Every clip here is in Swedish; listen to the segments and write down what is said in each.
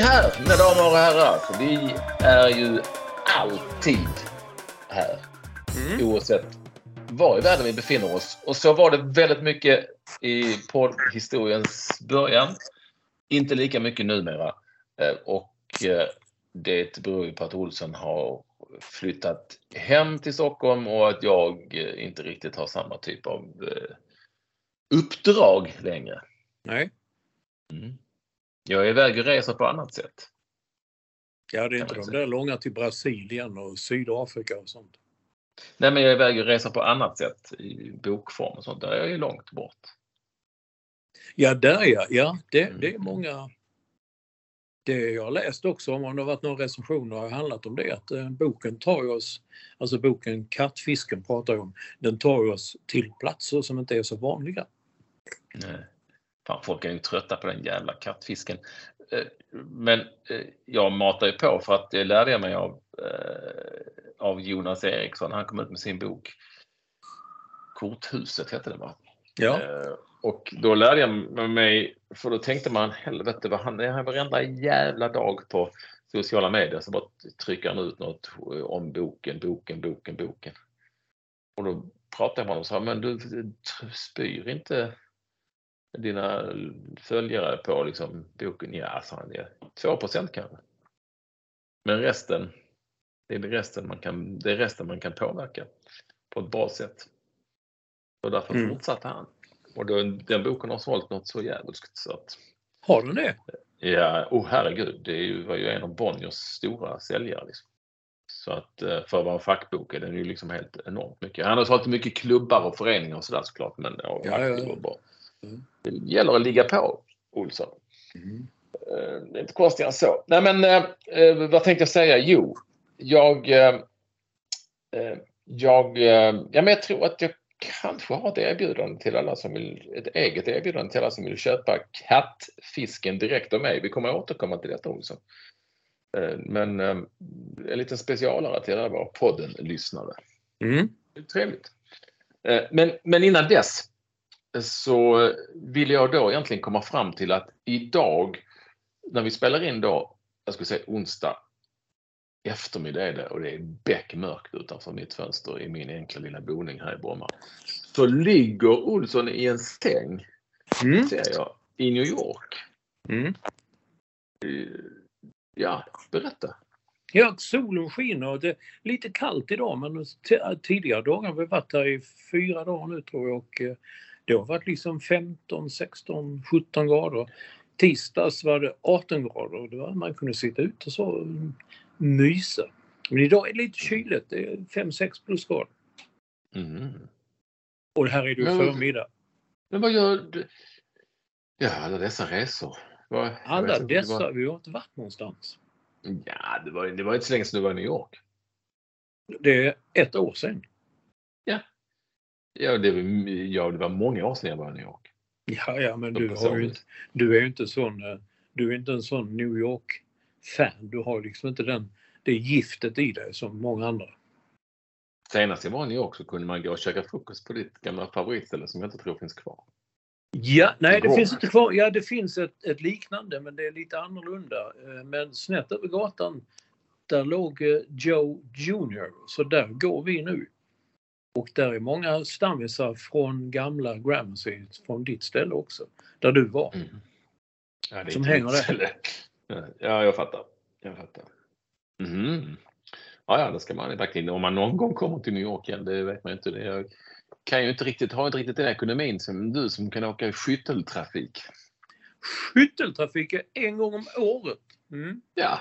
Är här, mina damer och herrar. Vi är ju alltid här. Oavsett var i världen vi befinner oss. Och så var det väldigt mycket i poddhistoriens början. Inte lika mycket numera. Eh, Och eh, det beror ju på att Olsson har flyttat hem till Stockholm och att jag eh, inte riktigt har samma typ av uppdrag längre. Nej, Mm. Jag är iväg och reser på annat sätt. ja, det är inte de säga. där långa till Brasilien och Sydafrika och sånt. Nej, men jag är iväg och reser på annat sätt i bokform och sånt. Där är jag ju långt bort. Ja, där ja. ja det, Mm. det är många. Det jag har läst också om, det har varit några recensioner har handlat om det, att eh, boken tar oss, alltså boken Kattfisken pratar jag om, den tar oss till platser som inte är så vanliga. Nej. Fan, folk är ju trötta på den jävla kattfisken. Eh, Men eh, jag matar ju på för att det lärde jag mig av, eh, av Jonas Eriksson. Han kom ut med sin bok Korthuset hette den va? Ja, Och då lärde jag mig, för då tänkte man helvete vad han är varenda jävla dag på sociala medier så bara trycker han ut något om boken, boken, boken, boken. Och då pratade jag med honom och sa, men du spyr inte dina följare på liksom boken? Ja, sa han, ja, 2 procent kanske. Men resten, det är det resten man kan, det är resten man kan påverka på ett bra sätt. Och därför Mm. fortsatte han. Och då, den boken har sålt något så jävligt så att har den det? Ja, oh herregud, det är var ju en av Bonniers stora säljare. Liksom. Så att eh, för att vara en fackbok är den ju liksom helt enormt mycket. Han har sålt mycket klubbar och föreningar och sådär såklart. Men ja, Ja, ja, Mm. Det gäller att ligga på, Olsson. Mm. Eh, Det är inte konstigare än så. Nej men eh, eh, vad tänkte jag säga? Jo, jag... Eh, eh, jag, eh, ja, men jag tror att jag kanske har ett erbjudande till alla som vill, ett eget erbjudande till alla som vill köpa kattfisken direkt av mig. Vi kommer återkomma till detta Olsson. Men en liten specialare till alla våra podden-lyssnare. Mm. Trevligt. Men, men innan dess så vill jag då egentligen komma fram till att idag när vi spelar in då, jag skulle säga onsdag eftermiddag är det och det är beckmörkt utanför mitt fönster i min enkla lilla boning här i Bromma. Så ligger Olsson i en säng, Mm. ser jag, i New York. Mm. Ja, berätta. Ja, solen skiner och det är lite kallt idag men tidigare dagar har vi varit här i fyra dagar nu tror jag och eh, det har varit liksom 15, 16, 17 grader. Tisdags var det 18 grader och det var, man kunde sitta ute och så mysa. Men idag är det lite kyligt, det är 5-6 plusgrader. Mm. Och här är det Men- förmiddag. Men vad gör du? Ja, alla dessa resor. Jag Alla dessa, var- vi har inte varit någonstans. Ja, det var, det var inte så länge sedan du var i New York. Det är ett år sedan. Ja, det var, ja, det var många år sedan jag var i New York. Ja, ja, men du, har ju inte, du är ju inte sån, eh, du är inte en sån New York-fan. Du har liksom inte den, det giftet i dig som många andra. Senast jag var i New York så kunde man gå och käka frukost på ditt gamla favoritställe som jag inte tror finns kvar. Ja, nej det finns inte kvar. Ja, det finns ett, ett liknande men det är lite annorlunda. Eh, Men snett över gatan där låg eh, Joe Junior. Så där går vi nu. Och där är många stammisar från gamla Gramercy, från ditt ställe också. Där du var. Mm. Ja, Som hänger där. Ja, jag fattar. Jag fattar. Mhm. Ja, ja, det ska man verkligen. Om man någon gång kommer till New York igen, det vet man ju inte. Det jag kan ju inte riktigt, har inte riktigt den ekonomin som du som kan åka i skytteltrafik. Skytteltrafik en gång om året. Mm. Ja,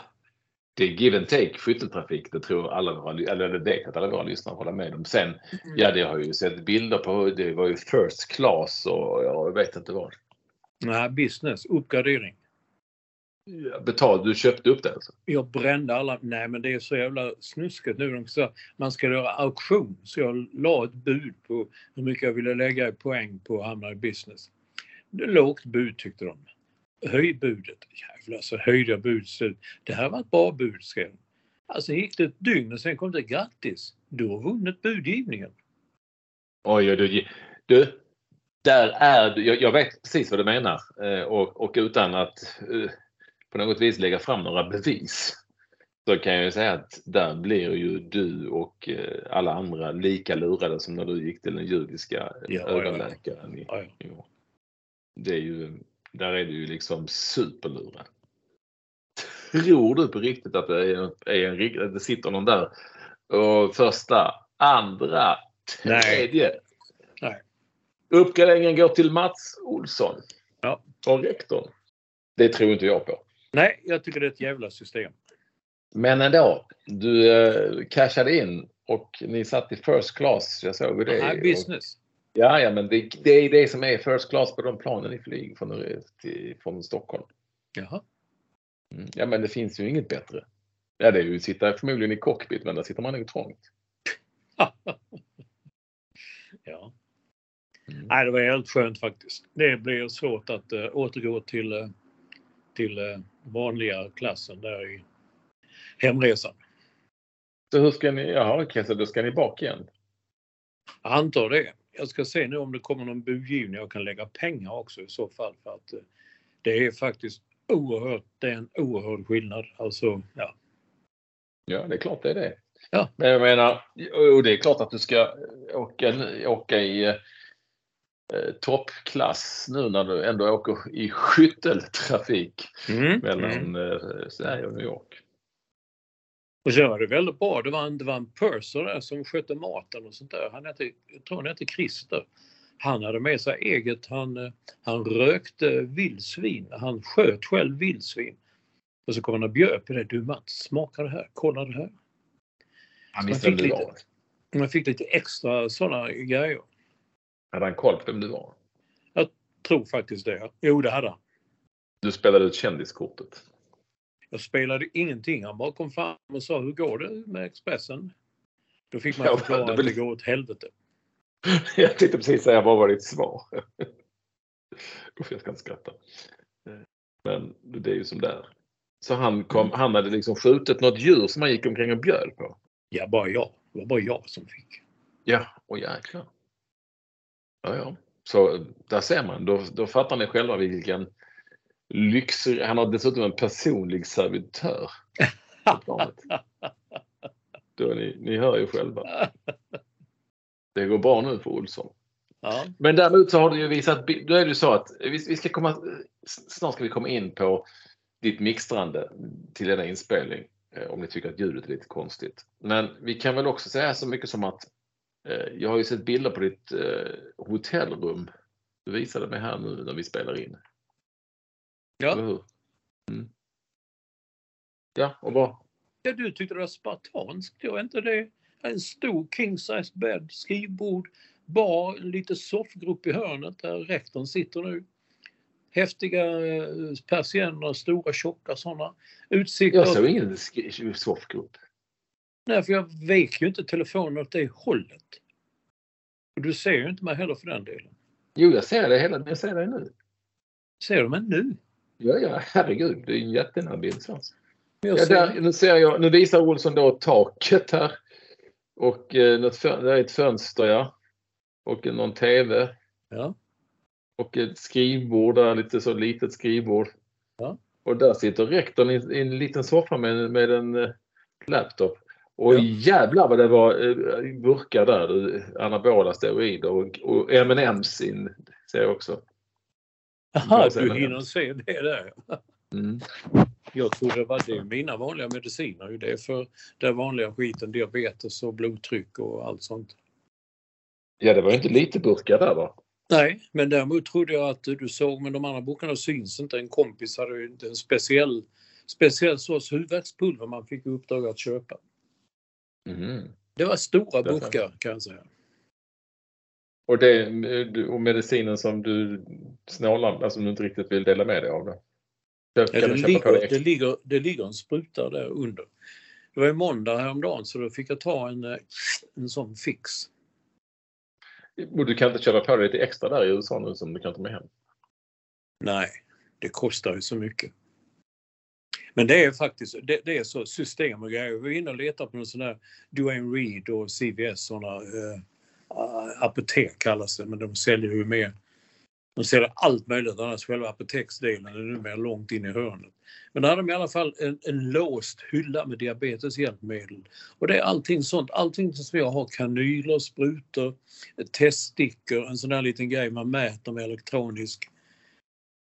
det är give and take skytteltrafik. Det tror alla våra, eller det vet att alla våra lyssnare håller med om. Sen, ja, det har jag ju sett bilder på. Det var ju first class och jag vet inte vad. Nej, business, uppgradering. Ja, Betalt, du köpte upp det alltså? Jag brände alla, nej men det är så jävla snuskigt nu. De sa man ska göra auktion. Så jag la ett bud på hur mycket jag ville lägga i poäng på att hamna i business. Det är lågt bud tyckte de. Höj budet. Jävlar så höjde jag budet. Det här var ett bra bud skrev. Alltså gick det ett dygn och sen kom det grattis. Du har vunnit budgivningen. Oj, oj, oj. Du, där är du. Jag, jag vet precis vad du menar eh, och, och utan att eh, på något vis lägga fram några bevis så kan jag ju säga att där blir ju du och eh, alla andra lika lurade som när du gick till den judiska Ja, ja, ja. Ja. Det är ju, där är du ju liksom superlurad. Tror du på riktigt att det, är, är en, det sitter någon där och första, andra, tredje. Nej. Uppgraderingen går till Mats Olsson. Ja. Och rektorn. Det tror inte jag på. Nej, jag tycker det är ett jävla system. Men ändå. Du eh, cashade in och ni satt i first class. Jag såg det. Och- business. Ja, ja, men det, det är det som är first class på de planen ni flyger från, till, från Stockholm. Jaha. Mm. Ja, men det finns ju inget bättre. Ja, det är ju att sitta förmodligen i cockpit, men där sitter man nog trångt. ja. Mm. Nej, det var helt skönt faktiskt. Det blir svårt att uh, återgå till, uh, till uh, vanliga klassen där i hemresan. Så hur ska ni, jaha okej, så då ska ni bak igen? Jag antar det. Jag ska se nu om det kommer någon budgivning jag kan lägga pengar också i så fall. För att uh, det är faktiskt oerhört, det är en oerhörd skillnad. Alltså, ja. Ja, det är klart det är det. Ja. Men jag menar, och det är klart att du ska åka, åka i eh, toppklass nu när du ändå åker i skytteltrafik Mm. mellan eh, Sverige och New York. Och sen var det väldigt bra. Det var en, det var en purser där som skötte maten och sånt där. Han hette, jag tror han hette Christer. Han hade med sig eget, han, eh, han rökte vildsvin. Han sköt själv vildsvin. Och så kom han och bjöd på det. Du Mats, smaka det här, kolla det här. Han visste vem du var. Man fick lite extra sådana grejer. Hade han koll på vem du var? Tror faktiskt det. Jo, det hade han. Du spelade ut kändiskortet. Jag spelade ingenting. Han bara kom fram och sa hur går det med Expressen? Då fick man Ja, förklara det att det går åt helvete. Jag tänkte precis säga vad var ditt svar? Usch, jag ska inte skratta. Men det är ju som det är. Så han, kom, han hade liksom skjutit något djur som han gick omkring och bjöd på? Ja, bara jag. Det var bara jag som fick. Ja, och jäklar. Ja, ja. Så där ser man. Då, då fattar ni själva vilken lyx... Han har dessutom en personlig servitör. på planet. Då ni, ni hör ju själva. Det går bra nu för Olsson. Ja. Men däremot så har du ju visat, då är det ju så att vi, vi ska komma, snart ska vi komma in på ditt mixtrande till denna inspelning. eh, Om ni tycker att ljudet är lite konstigt. Men vi kan väl också säga så mycket som att eh, jag har ju sett bilder på ditt eh, hotellrum. Du visade mig här nu när vi spelar in. Ja. Mm. Ja, och vad? ja, du tyckte det var spartanskt. Jag inte det. En stor king size bädd, skrivbord, bar, en liten soffgrupp i hörnet där rektorn sitter nu. Häftiga eh, persienner, stora tjocka sådana. Utsikt Jag såg ingen soffgrupp. Nej, för jag vek ju inte telefonen åt det hållet. Och du ser ju inte mig heller för den delen. Jo, jag ser det hela jag ser det nu. Ser du mig nu? Ja, ja, herregud. Det är en jättenära bild. Svans. Jag Ja, där, nu, ser jag, nu visar Olsson då taket här. Och eh, något det är ett fönster ja. Och någon TV. Ja. Och ett skrivbord där, lite så litet skrivbord. Ja. Och där sitter rektorn i, i en liten soffa med, med en eh, laptop. Och Ja. jävlar vad det var eh, burkar där. Anabola steroider och, och M&M's in, ser jag också. Aha, Jag ser du hinner se det där. Mm. Jag tror det var det. Mina vanliga mediciner. ju Det är för den vanliga skiten. Diabetes och blodtryck och allt sånt. Ja, det var ju inte lite burkar där va? Nej, men däremot trodde jag att du såg, men de andra burkarna syns inte. En kompis hade ju en speciell, speciell sorts huvudvärkspulver man fick i uppdrag att köpa. Mm. Det var stora burkar kan jag säga. Och, det, och medicinen som du snålar, alltså du inte riktigt vill dela med dig av det? Där Ja, det, ligger, det ligger, det ligger en spruta där under. Det var ju måndag häromdagen så då fick jag ta en, eh, en sån fix. Och du kan inte köpa på dig lite extra där i USA nu som du kan ta med hem? Nej, det kostar ju så mycket. Men det är faktiskt det, det är så system och grejer. Vi var inne och letade på någon sån där Duane Reed och CVS såna eh, Eh, apotek kallas det, men de säljer ju mer. De säljer allt möjligt annars själva apoteksdelen är numera långt in i hörnet. Men där hade de i alla fall en, en låst hylla med diabeteshjälpmedel. Och det är allting sånt, allting som jag har kanyler, sprutor, teststickor, en sån där liten grej man mäter med elektronisk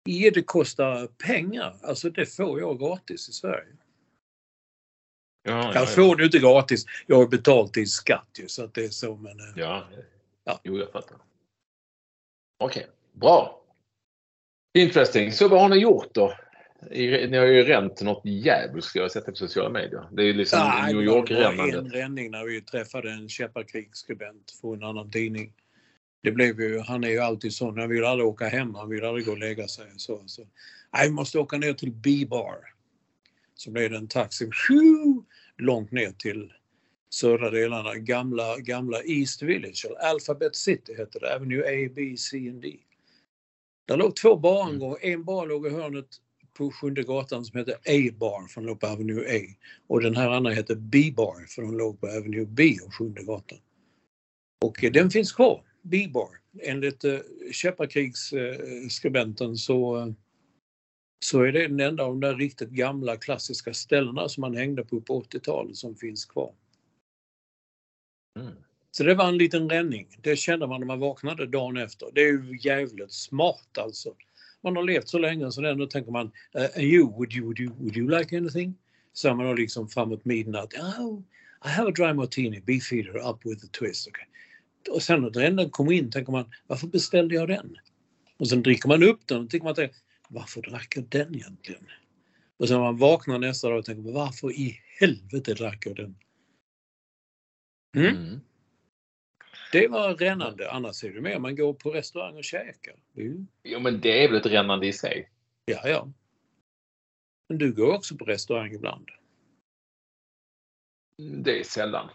Ja, det kostar pengar. Alltså det får jag gratis i Sverige. Ja, Jag får det inte gratis. Jag har betalt i skatt ju så att det är så men... eh, Ja. Ja. Jo, jag fattar. Okej, bra. Interesting. Så vad har ni gjort då? Ni har ju ränt något djävulskt ska jag sett på sociala medier. Det är ju liksom Nej, New det var en ränning när vi träffade en Käpparkrigsskribent från en annan tidning. Det blev ju, han är ju alltid sån, han vill aldrig åka hem, han vill aldrig gå och lägga sig. Så, så. Nej, vi måste åka ner till B-bar. Så blev det en taxi tju, långt ner till södra delarna, gamla, gamla East Village, eller Alphabet City hette det, Avenue A, B, C and D. Där låg två barangångar, en bar låg i hörnet på Sjunde gatan som hette A-bar för den låg på Avenue A. Och den här andra hette B-bar för den låg på Avenue B och Sjunde gatan. Och eh, den finns kvar, B-bar. Enligt eh, Käpparkrigsskribenten eh, så är det den enda av de där riktigt gamla klassiska ställena som man hängde på på 80-talet som finns kvar. Mm. Så det var en liten ränning. Det kände man när man vaknade dagen efter. Det är ju jävligt smart alltså. Man har levt så länge så ändå tänker man, uh, you, would you, would you, would you like anything? Så man då liksom framåt midnatt, oh, I have a dry martini, beefeater up with a twist. Okay. Och sen när den kommer in tänker man, varför beställde jag den? Och sen dricker man upp den och tycker man, att, varför drack jag den egentligen? Och sen när man vaknar nästa dag och tänker, varför i helvete drack jag den? Mm. Mm. Det var rännande. Annars är det mer man går på restaurang och käkar. Ju- Jo, men det är väl ett rännande i sig. Ja, ja. Men du går också på restaurang ibland. Det är sällan.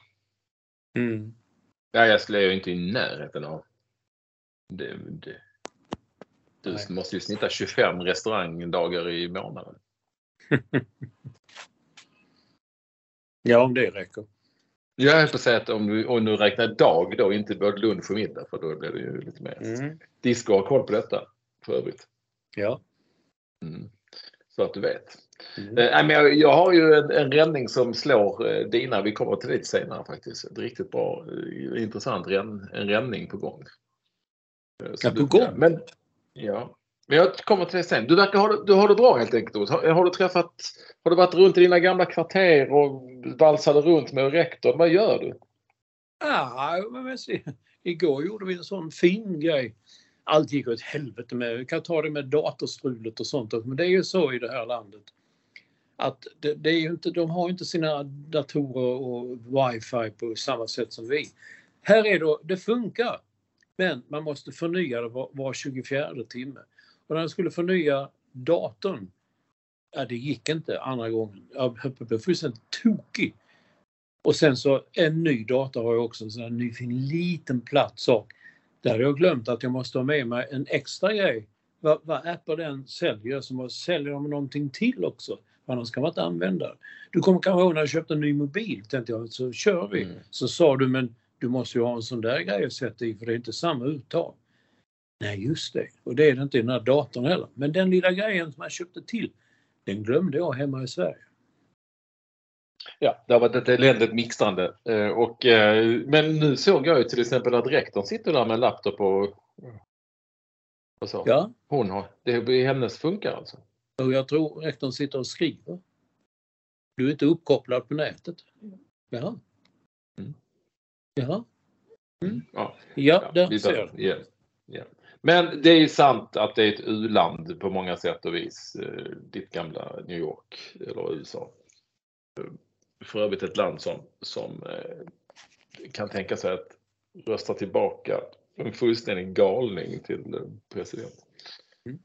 Mm. Ja, jag skulle ju inte i närheten av. Det, det. Du Nej. måste ju snitta 25 restaurangdagar i månaden. Ja, om det räcker. Jag höll på att säga att om du, om du räknar dag då, inte både lunch och middag, för då blir det ju lite mer. Mm. Disco har koll på detta för övrigt. Ja. Mm. Så att du vet. Mm. Nej, men jag, jag har ju en, en räddning som slår eh, dina. Vi kommer till det senare faktiskt. Ett riktigt bra, eh, intressant ränn, en räddning på gång. Eh, Ja, på du- gång? Men, ja. men jag kommer till det sen. Du verkar ha det, du har det bra helt enkelt. Har, har, du träffat, har du varit runt i dina gamla kvarter och valsade runt med rektorn? Vad gör du? Ah, ja, men men se, igår gjorde vi en sån fin grej. Allt gick åt helvete med, vi kan ta det med datorstrulet och sånt. Men det är ju så i det här landet. Att det, det är ju inte, de har inte sina datorer och wifi på samma sätt som vi. Här är det, det funkar. Men man måste förnya det var, var 24 timme. Och när jag skulle förnya datorn, ja, det gick inte andra gången. Jag blev fullständigt tokig. Och sen så en ny dator har jag också, en sån här ny fin liten platt sak. Där har jag glömt att jag måste ha med mig en extra grej. Vad, vad Apple den säljer, så måste- säljer de någonting till också. för annars kan man inte använda Du kommer kanske ihåg när jag köpte en ny mobil, tänkte jag, så kör vi. Mm. Så sa du, men du måste ju ha en sån där grej att sätta i för det är inte samma uttag. Nej, just det. Och det är det inte i den här datorn heller. Men den lilla grejen som jag köpte till, den glömde jag hemma i Sverige. Ja, det har varit ett eländigt mixtrande. Eh, och, eh, men nu såg jag ju till exempel att rektorn sitter där med en laptop och, och så. Ja, Hon har, det, hennes funkar alltså. och jag tror rektorn sitter och skriver. Du är inte uppkopplad på nätet. Jaha. Mm. Jaha. Ja, Ja, där vi ser du. ja, ja. Men det är sant att det är ett u-land på många sätt och vis. eh, Ditt gamla New York eller USA. För övrigt ett land som, som eh, kan tänka sig att rösta tillbaka en fullständig galning till eh, president. Mm.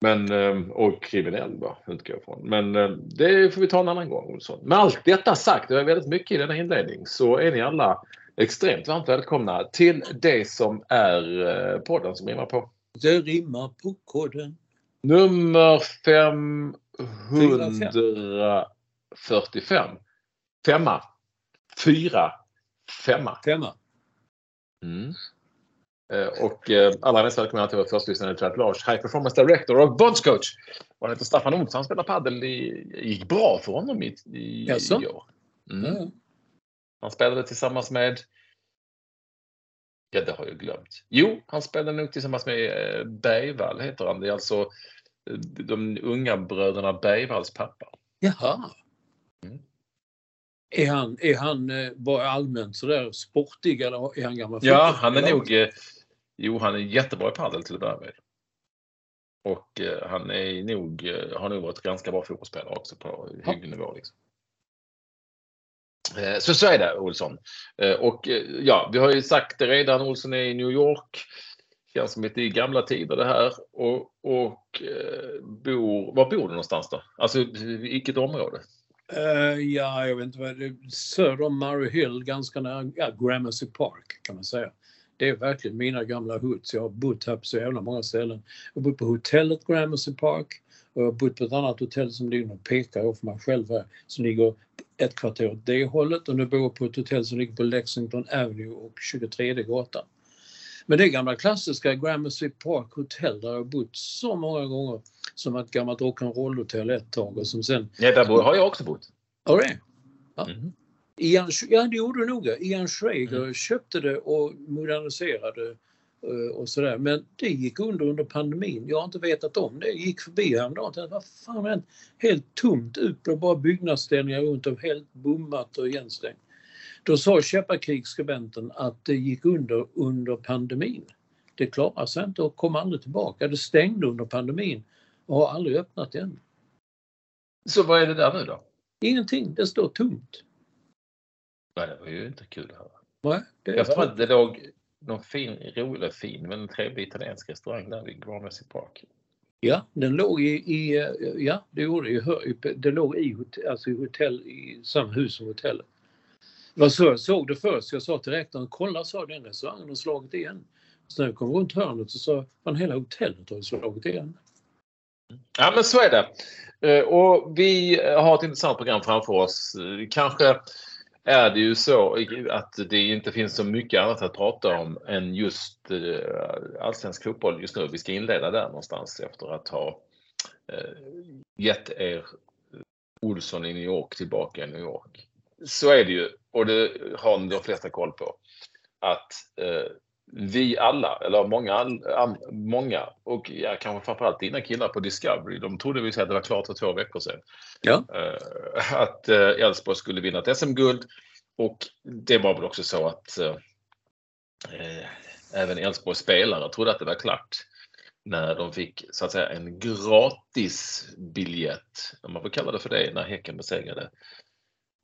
Men, och kriminell va, utgår jag ifrån. Men det får vi ta en annan gång Olsson. Med allt detta sagt, det var väldigt mycket i denna inledning, så är ni alla extremt varmt välkomna till det som är eh, podden som rimmar på. Det rimmar på koden. Nummer 545. Femma. Fyra. Femma. Femma. Mm. Eh, Och eh, allra mest välkomna till vår förstlyssnare till Lars, High Performance Director och Bonds coach. Och han heter Staffan Olsson, han spelar padel. i gick bra för honom i, i, i år. Mm. Ja. Han spelade tillsammans med Ja, det har jag glömt. Jo, han spelade nog tillsammans med eh, Bergvall, heter han. Det är alltså eh, de unga bröderna Bergvalls pappa. Jaha. Mm. Är han, är han eh, bara allmänt sådär sportig eller är han gammal Ja, han är nog... Eh, jo, han är jättebra i padel till att börja med. Och eh, han är nog, eh, har nog varit ganska bra fotbollsspelare också på Ja. hygglig nivå. Liksom. Eh, så så är det Olsson. Eh, och eh, ja, vi har ju sagt det redan, Olsson är i New York. Känns som lite i gamla tider det här. Och, och bor, var bor du någonstans då? Alltså vilket område? Uh, ja, jag vet inte vad det är. Söder om Murray Hill, ganska nära ja, Gramercy Park kan man säga. Det är verkligen mina gamla hoods. Jag har bott här på så jävla många ställen. Jag har bott på hotellet Gramercy Park och jag har bott på ett annat hotell som ligger och pekar för mig själv här, som ligger ett kvarter åt det hållet och nu bor jag på ett hotell som ligger på Lexington Avenue och 23 gatan. Men det gamla klassiska Gramercy Park Hotel där jag har bott så många gånger som ett gammalt rock'n'roll-hotell ett tag och som sen... Ja, där bor- har jag också bott. Ja, det är. Mhm. Ian, ja, det gjorde du nog. Ian Schrager Mm. köpte det och moderniserade och sådär. Men det gick under under pandemin. Jag har inte vetat om det. Jag gick förbi häromdagen och vad fan hänt? Helt tomt ut bara byggnadsställningar runt om, helt bommat och igenstängt. Då sa Käpparkrigsskribenten att det gick under under pandemin. Det klarar sig inte och kom aldrig tillbaka. Det stängde under pandemin och har aldrig öppnat igen. Så vad är det där nu då? Ingenting, det står tomt. Nej, det var ju inte kul att höra. Nej, är Jag tror att det låg någon fin, rolig, fin, men en trevlig italiensk restaurang där vid Gramercy Park. Ja, den låg i, i eh, ja, det gjorde ju. Det låg i, alltså i hotell i samma hus som hotellet. Det var så jag såg det först. Jag sa till rektorn, kolla sa den restaurangen har slagit igen. Så när jag kom runt hörnet så sa fan hela hotellet har slagit igen. Ja, men så är det. Eh, Och vi har ett intressant program framför oss. Eh, Kanske är det ju så att det inte finns så mycket annat att prata om än just eh, allsvensk fotboll just nu. Vi ska inleda där någonstans efter att ha eh, gett er Olsson i New York tillbaka i New York. Så är det ju och det har de flesta koll på. Att eh, vi alla, eller många, all- många och ja, kanske framförallt dina killar på Discovery, de trodde vi att det var klart för två veckor sedan. Ja. Eh, att eh, Elfsborg skulle vinna ett SM-guld. Och det var väl också så att eh, även Elfsborgs spelare trodde att det var klart när de fick så att säga en gratis biljett, om man får kalla det för det, när Häcken besegrade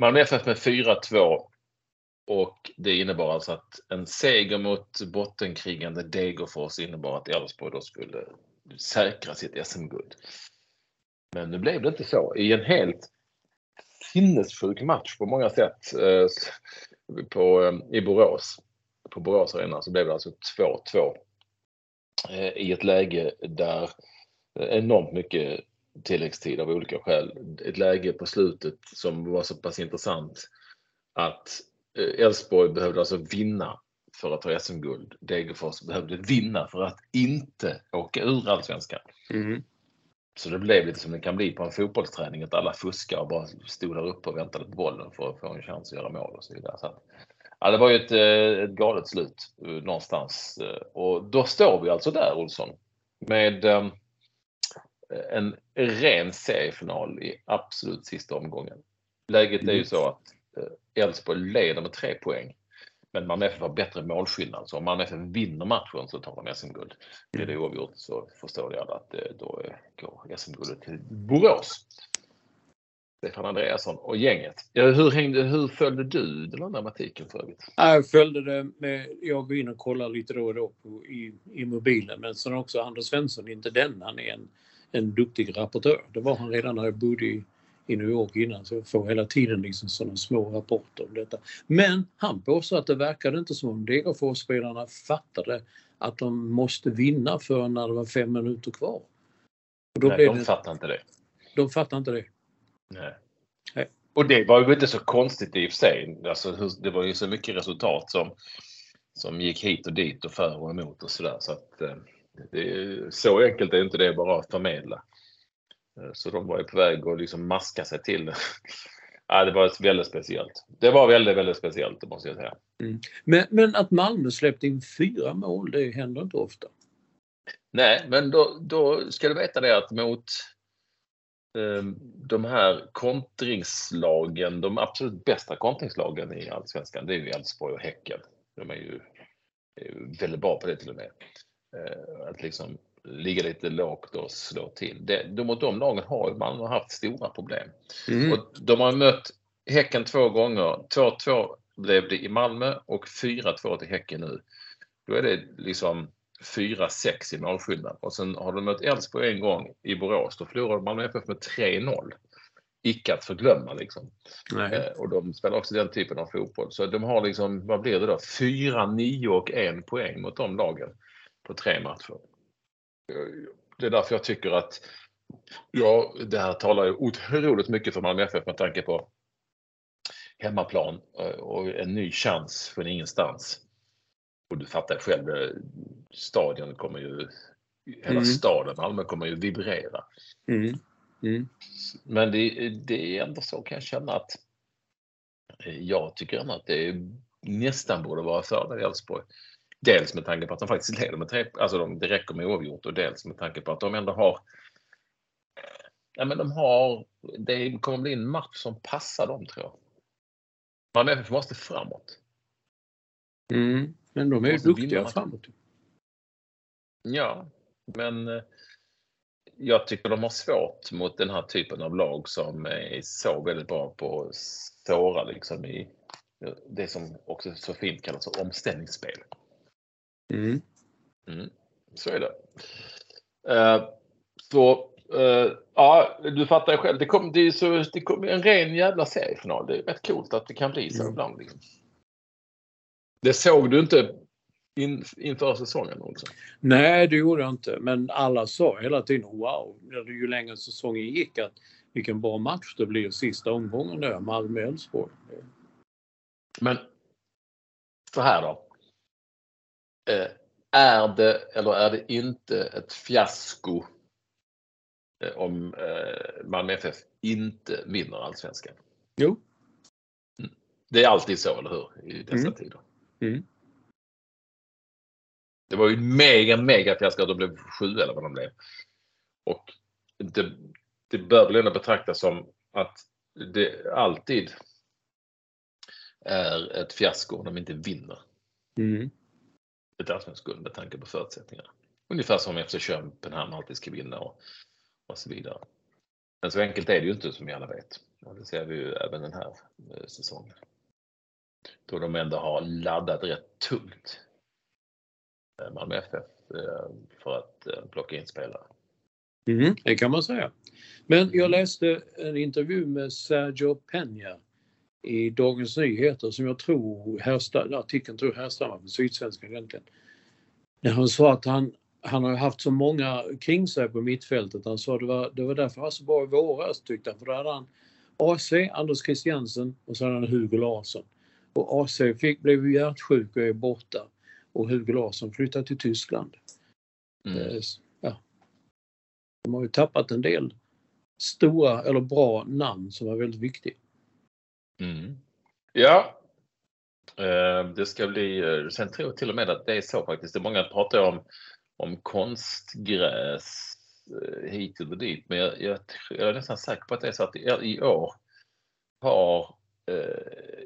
Malmö FF med 4-2 och det innebar alltså att en seger mot bottenkrigande Degerfors innebar att Elfsborg då skulle säkra sitt SM-guld. Men nu blev det inte så. I en helt sinnessjuk match på många sätt eh, på, eh, i Borås, på Borås Arena, så blev det alltså 2-2 eh, i ett läge där eh, enormt mycket tilläggstid av olika skäl. Ett läge på slutet som var så pass intressant att Elfsborg behövde alltså vinna för att ta SM-guld. Degerfors behövde vinna för att inte åka ur allsvenskan. Mm. Så det blev lite som det kan bli på en fotbollsträning, att alla fuskar och bara stod där uppe och väntade på bollen för att få en chans att göra mål och så vidare. Så ja, det var ju ett, eh, ett galet slut eh, någonstans. Och då står vi alltså där, Olsson, med en ren seriefinal i absolut sista omgången. Läget är ju mm. så att Elfsborg leder med tre poäng. Men Malmö FF har bättre målskillnad, så om Malmö FF vinner matchen så tar de SM-guld. Blir det mm. oavgjort så förstår jag att eh, då går SM-guldet till Borås. Stefan Andreasson och gänget. hur, hängde, hur följde du den här dramatiken för övrigt? Jag följde det med, jag går in och kollar lite då och då på, i, i mobilen men sen också Anders Svensson, inte den, han är en, en duktig rapportör. Det var han redan när jag bodde i i New York innan så jag får hela tiden liksom sådana små rapporter om detta. Men han påstår att det verkade inte som om Degerfors-spelarna fattade att de måste vinna för när det var fem minuter kvar. Nej, de det... fattar inte det. De fattar inte det. Nej. Nej. Och det var ju inte så konstigt i och för sig. Alltså, det var ju så mycket resultat som, som gick hit och dit och för och emot och sådär. Så att, eh, det, så enkelt är inte det bara att förmedla. Eh, så de var ju på väg att liksom maska sig till ja, det var väldigt speciellt. Det var väldigt, väldigt speciellt, det måste jag säga. Mm. Men, men att Malmö släppte in fyra mål, det händer inte ofta. Nej, men då, då ska du veta det att mot eh, de här kontringslagen, de absolut bästa kontringslagen i Allsvenskan, det är ju Elfsborg och Häcken. De är ju, är ju väldigt bra på det till och med. Eh, att liksom ligga lite lågt och slå till. Det, de, mot de lagen har man haft stora problem. Mm. Och de har mött Häcken två gånger. 2-2 blev det i Malmö och 4-2 till Häcken nu. Då är det liksom 4-6 i målskillnad. Och sen har de mött Elfsborg en gång i Borås. Då förlorade Malmö FF med 3-0. Icke att förglömma liksom. Eh, och de spelar också den typen av fotboll. Så de har liksom, vad blir det då? 4, 9 och 1 poäng mot de lagen på tre matcher det är därför jag tycker att ja, det här talar ju otroligt mycket för Malmö FF med tanke på hemmaplan eh, och en ny chans från ingenstans. Och du fattar själv, eh, stadion kommer ju, hela mm. staden Malmö kommer ju vibrera. Mm. Mm. Men det, det, är ändå så kan jag känna att eh, jag tycker ändå att det nästan borde vara fördel Elfsborg. Dels med tanke på att de faktiskt leder med tre, alltså de, det räcker med oavgjort och dels med tanke på att de ändå har Ja, men de har, det kommer bli en match som passar dem tror jag. Malmö FF måste framåt. Mm, men de är ju duktiga framåt. Ja, men eh, jag tycker de har svårt mot den här typen av lag som är så väldigt bra på att såra liksom i det som också så fint kallas för omställningsspel. Mm. Mm. Så är det. Uh, så uh, ja, du fattar ju själv. Det kommer det så, det kom en ren jävla seriefinal. Det är rätt coolt att det kan bli så mm. ibland. Liksom. Det såg du inte in, inför säsongen också? Nej, det gjorde jag inte. Men alla sa hela tiden wow, ju längre säsongen gick att vilken bra match det blir sista omgången där, Malmö-Elfsborg. Men så här då. Eh, är det eller är det inte ett fiasko eh, om eh, Malmö FF inte vinner allsvenskan? Jo. Mm. Det är alltid så, eller hur? I dessa mm. tider. Mm. Det var ju mega, mega fiasko att de blev sju eller vad de blev. Och det, det bör väl ändå betraktas som att det alltid är ett fiasko om de inte vinner. Mm ett allsvenskt med tanke på förutsättningarna. Ungefär som FC Köpenhamn alltid ska vinna och, och så vidare. Men så enkelt är det ju inte som vi alla vet. Och det ser vi ju även den här eh, säsongen. Då de ändå har laddat rätt tungt. Eh, Malmö FF eh, för att plocka in spelare. Mm, det kan man säga. Men jag läste en intervju med Sergio Peña i Dagens Nyheter som jag tror härstammar, artikeln tror härstammar från Sydsvenskan egentligen. När han sa att han, han har haft så många kring sig på mittfältet. Han sa det var, det var därför han var så bra i våras tyckte han. För då hade han AC, Anders Christiansen och så hade han Hugo Larsson. Och AC fick, blev hjärtsjuk och är borta. Och Hugo Larsson flyttade till Tyskland. Mm. Eh, Ja. De har ju tappat en del stora eller bra namn som var väldigt viktiga. Mm. Ja. Eh, Det ska bli, eh, sen tror jag till och med att det är så faktiskt. Det är många pratar om, om konstgräs eh, hit eller dit. Men jag, jag, jag är nästan säker på att det är så att i, år har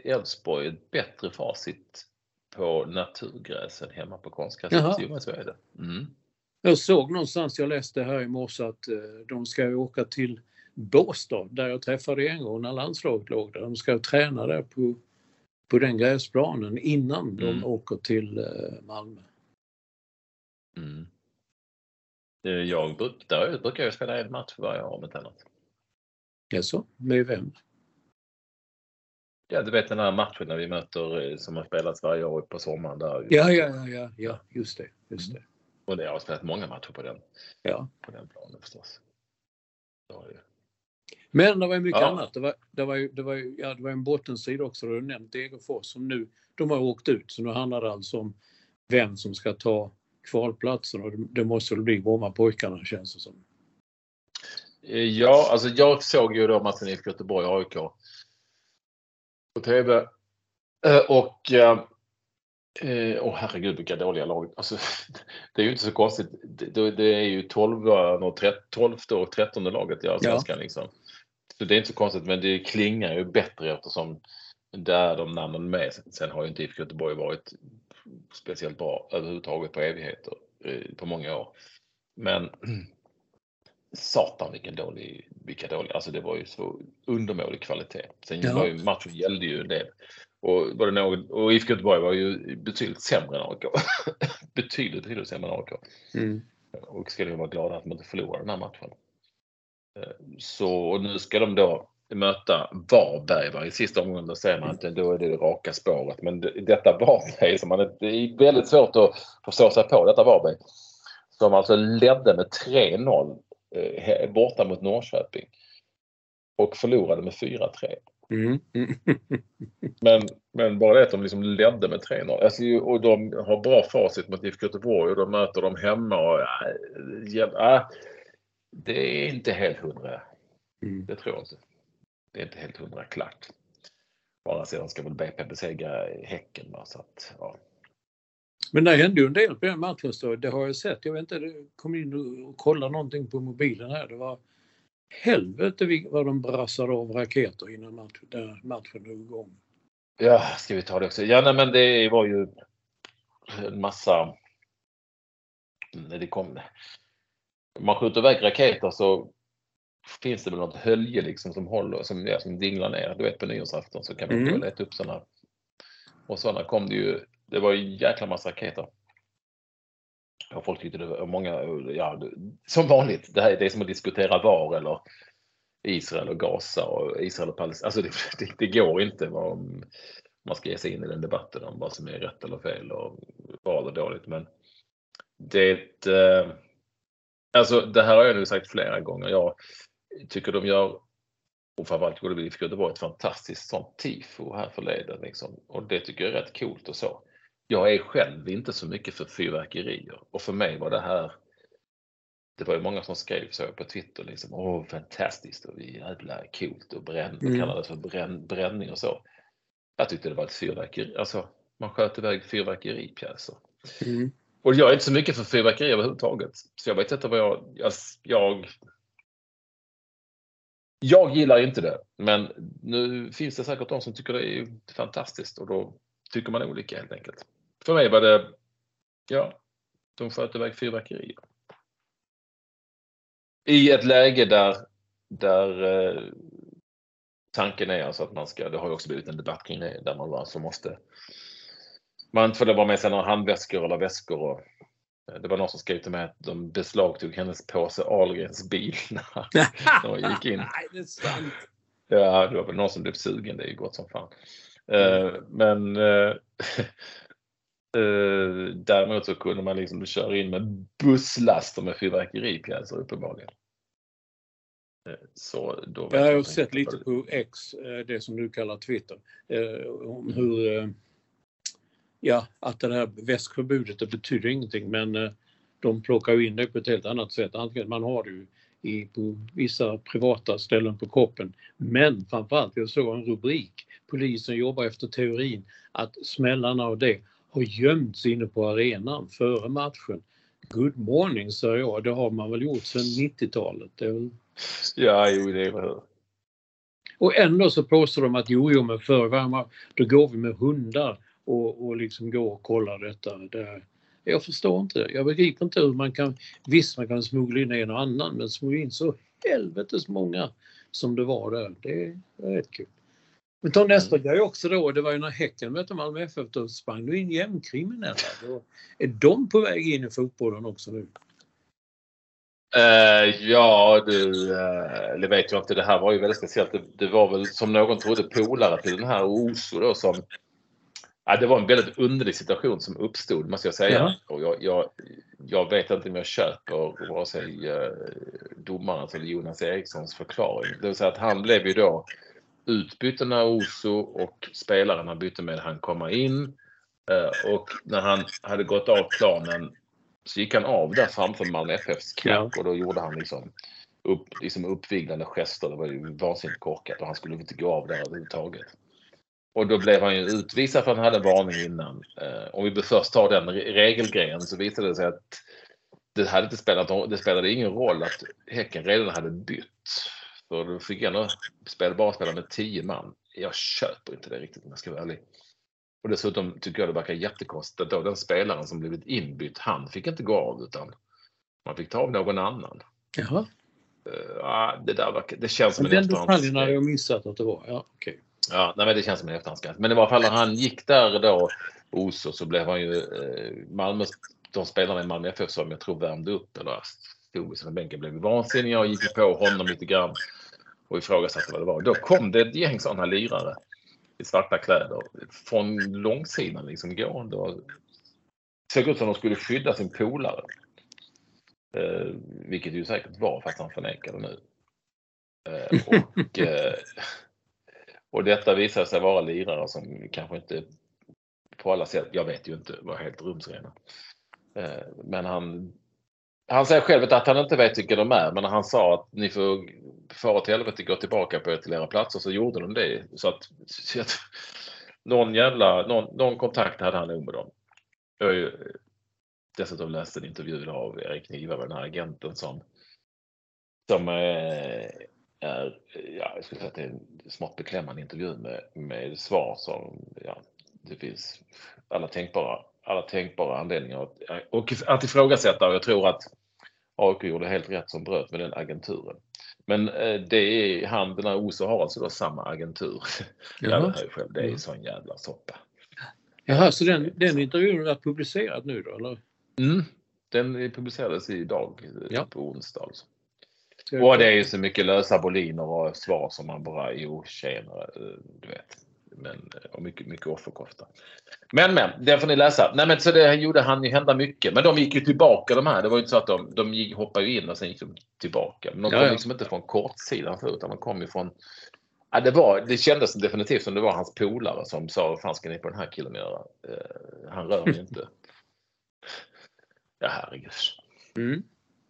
Elfsborg ett bättre facit på naturgräs än hemma på konstgräs. Jaha. Jo, men så är det. Mm. Jag såg någonstans, jag läste här i morse att de ska åka till Båstad där jag träffade en gång när landslaget låg där. De ska träna där på, på den gräsplanen innan de Mm. åker till eh, Malmö. Mm. Jag bruk, där brukar jag spela en match varje år om inte annat. Jaså, med vem? Ja, du vet den här matchen när vi möter eh, som har spelats varje år på sommaren där. Ja, ja, ja, ja, ja just det. Just det. Och det har spelat många matcher på den, Ja. på den planen förstås. Det har ju- Men det var ju mycket Ja. annat. Det var, det, var ju, det, var ju, ja, det var en bottensida också, du nämnt Degerfors som nu, de har åkt ut. Så nu handlar det alltså om vem som ska ta kvalplatsen och det, måste väl bli Brommapojkarna känns det som. Eh, Ja, alltså jag såg ju då matchen i Göteborg-AIK på TV. Eh, Och eh, åh herregud vilka dåliga lag. Alltså, det är ju inte så konstigt. Det, det är ju 12 och 12 och 13 laget i Allsvenskan liksom. Så det är inte så konstigt men det klingar ju bättre eftersom det är de namnen med. Sen har ju inte IFK Göteborg varit speciellt bra överhuvudtaget på evigheter på många år. Men satan vilken dålig, vilka dåliga, alltså det var ju så undermålig kvalitet. Sen Ja. var ju matchen gällde ju del. Och, var det något, och IFK Göteborg var ju betydligt sämre än AIK. betydligt, betydligt sämre än AIK. Mm. Och ska ju vara glada att man inte förlorade den här matchen. Eh, Så och nu ska de då möta Varberg va? i sista omgången. Då säger man att då är det det raka spåret. Men det, detta Varberg, som man, det är väldigt svårt att förstå sig på detta Varberg. Som alltså ledde med 3-0 eh, borta mot Norrköping. Och förlorade med 4-3. Mm. Mm. Men, men bara det att de liksom ledde med 3-0. Alltså, och de har bra facit mot IFK Göteborg och de möter dem hemma. Och, ja, äh, det är inte helt hundra. Mm. Det tror jag inte. Det är inte helt hundra klart. Å andra sidan ska väl BP besegra Häcken. Va? Så att, ja. Men det hände ju en del på den matchen så det har jag sett. Jag vet inte, det kom in och kollade någonting på mobilen här. Det var helvete vad de brassade av raketer innan match, där matchen drog igång. ja, ska vi ta det också? Ja, nej, men det var ju en massa... När det kom... Om man skjuter iväg raketer så finns det väl något hölje liksom som håller, som, ja, som dinglar ner. Du vet på nyårsafton så kan man Mm. leta upp sådana. Och sådana kom det ju. Det var ju jäkla massa raketer. Och folk tyckte det var många, ja, som vanligt. Det här det är som att diskutera VAR eller Israel och Gaza och Israel och Palestina. Alltså det, det, det går inte om man ska ge sig in i den debatten om vad som är rätt eller fel och bra eller dåligt. Men det, eh, alltså det här har jag nu sagt flera gånger. Jag tycker de gör, och framförallt gjorde vi i Göteborg ett fantastiskt sånt tifo här förleden. Liksom. Och det tycker jag är rätt coolt och så. Jag är själv inte så mycket för fyrverkerier och för mig var det här det var ju många som skrev så på Twitter liksom, åh fantastiskt och jävla coolt och bränn, Mm. kallades för bränn, bränning och så. Jag tyckte det var ett fyrverkeri, alltså man sköt iväg fyrverkeripjäser. Mm. Och jag är inte så mycket för fyrverkeri överhuvudtaget. Så jag vet inte vad jag, jag, jag jag gillar inte det, men nu finns det säkert de som tycker det är fantastiskt och då tycker man olika helt enkelt. För mig var det, ja, de sköt iväg fyrverkerier. I ett läge där, där eh, tanken är alltså att man ska, det har ju också blivit en debatt kring det, där man alltså måste, man får vara med sig några handväskor eller väskor och eh, det var någon som skrev till mig att de beslagtog hennes påse Ahlgrens bil när de gick in. Nej, det är sant. Ja, det var väl någon som blev sugen. Det är ju gott som fan. Eh, men Uh, däremot så kunde man liksom köra in med busslaster med fyrverkeripjäser uppenbarligen. Uh, så då jag har sett lite på X, det som du kallar Twitter, om hur ja, att det här väskförbudet det betyder ingenting men de plockar in det på ett helt annat sätt. Antingen man har det ju i, på vissa privata ställen på kroppen. Men framförallt, jag såg en rubrik. Polisen jobbar efter teorin att smällarna av det har gömts inne på arenan före matchen. Good morning, sa jag. Det har man väl gjort sedan 90-talet. Väl... Ja, jo, det är väl Och ändå så påstår de att jo, jo, men förr då går vi med hundar och, och liksom går och kollar detta. Det, jag förstår inte. Jag begriper inte hur man kan, visst man kan smuggla in en och annan, men smuggla in så helvetes många som det var där. Det är rätt kul. Men ta nästa grej också då, det var ju när Häcken mötte Malmö FF, då sprang du in jämnkriminella. Då är de på väg in i fotbollen också nu? Uh, ja du, eh, uh, det vet jag inte. Det här var ju väldigt speciellt. Det, det var väl som någon trodde polare till den här Oso då som Ja, det var en väldigt underlig situation som uppstod måste jag säga. Ja. Och jag, jag, jag, vet inte om jag köper vare sig eh, domarens eller Jonas Erikssons förklaring. Det vill säga att han blev ju då utbytt när Oso och spelaren han bytte med han komma in. Eh, och när han hade gått av planen så gick han av där framför Malmö FFs klack ja. och då gjorde han liksom, upp, liksom uppviglande gester. Det var ju vansinnigt korkat och han skulle inte gå av där överhuvudtaget. Och då blev han ju utvisad för att han hade varning innan. Eh, om vi först tar den regelgrejen så visade det sig att det, hade inte spelat, det spelade ingen roll att Häcken redan hade bytt. För då fick ändå spela, bara spela med tio man. Jag köper inte det riktigt om jag ska vara ärlig. Och dessutom tycker jag det verkar jättekonstigt att då den spelaren som blivit inbytt, han fick inte gå av utan man fick ta av någon annan. Jaha. Uh, det där verkar, det känns som en Den detaljen hade jag missat att det var. Ja, okay. Ja, nej, men det känns som en efterhandsskatt. Men i alla fall när han gick där då, Oso, så blev han ju eh, Malmö, de spelarna i Malmö FF som jag tror värmde upp eller stod vid sina bänkar blev vansinniga och gick på honom lite grann och ifrågasatte vad det var. Då kom det ett gäng sådana lirare i svarta kläder från långsidan liksom gående och såg ut som de skulle skydda sin polare. Eh, vilket ju säkert var fast han förnekade nu. Eh, och eh, och detta visar sig vara lirare som kanske inte på alla sätt, jag vet ju inte, var helt rumsrena. Eh, men han, han säger själv att han inte vet vilka de är, men han sa att ni får fara till helvete gå tillbaka på till era platser så gjorde de det. Så att, så att någon jävla, någon, någon kontakt hade han nog med dem. Jag har ju dessutom läst en intervju av Erik Niva, den här agenten som, som eh, är, ja, jag skulle säga att det är en smått beklämmande intervju med, med svar som, ja, det finns alla tänkbara, alla tänkbara anledningar att, och att ifrågasätta och jag tror att AIK gjorde helt rätt som bröt med den agenturen. Men eh, det är han, den här Oso har alltså då samma agentur. Jaha. Jag själv, det är ju sån jävla soppa. Jaha, så den, den intervjun är publicerad nu då eller? Mm, den publicerades idag ja. på onsdag alltså. Och det är ju så mycket lösa boliner och svar som man bara, jo tjenare, du vet. Men, och mycket, mycket offerkofta. Men men, det får ni läsa. Nej men så det gjorde han ju hända mycket. Men de gick ju tillbaka de här. Det var ju inte så att de, de gick, hoppade in och sen gick de tillbaka. Men de kom ja, ja. liksom inte från kortsidan förut utan de kom ju från Ja, det, var, det kändes definitivt som det var hans polare som sa vad fan ska ni på den här killen göra? Uh, han rör mig inte. Ja herregud. Mm.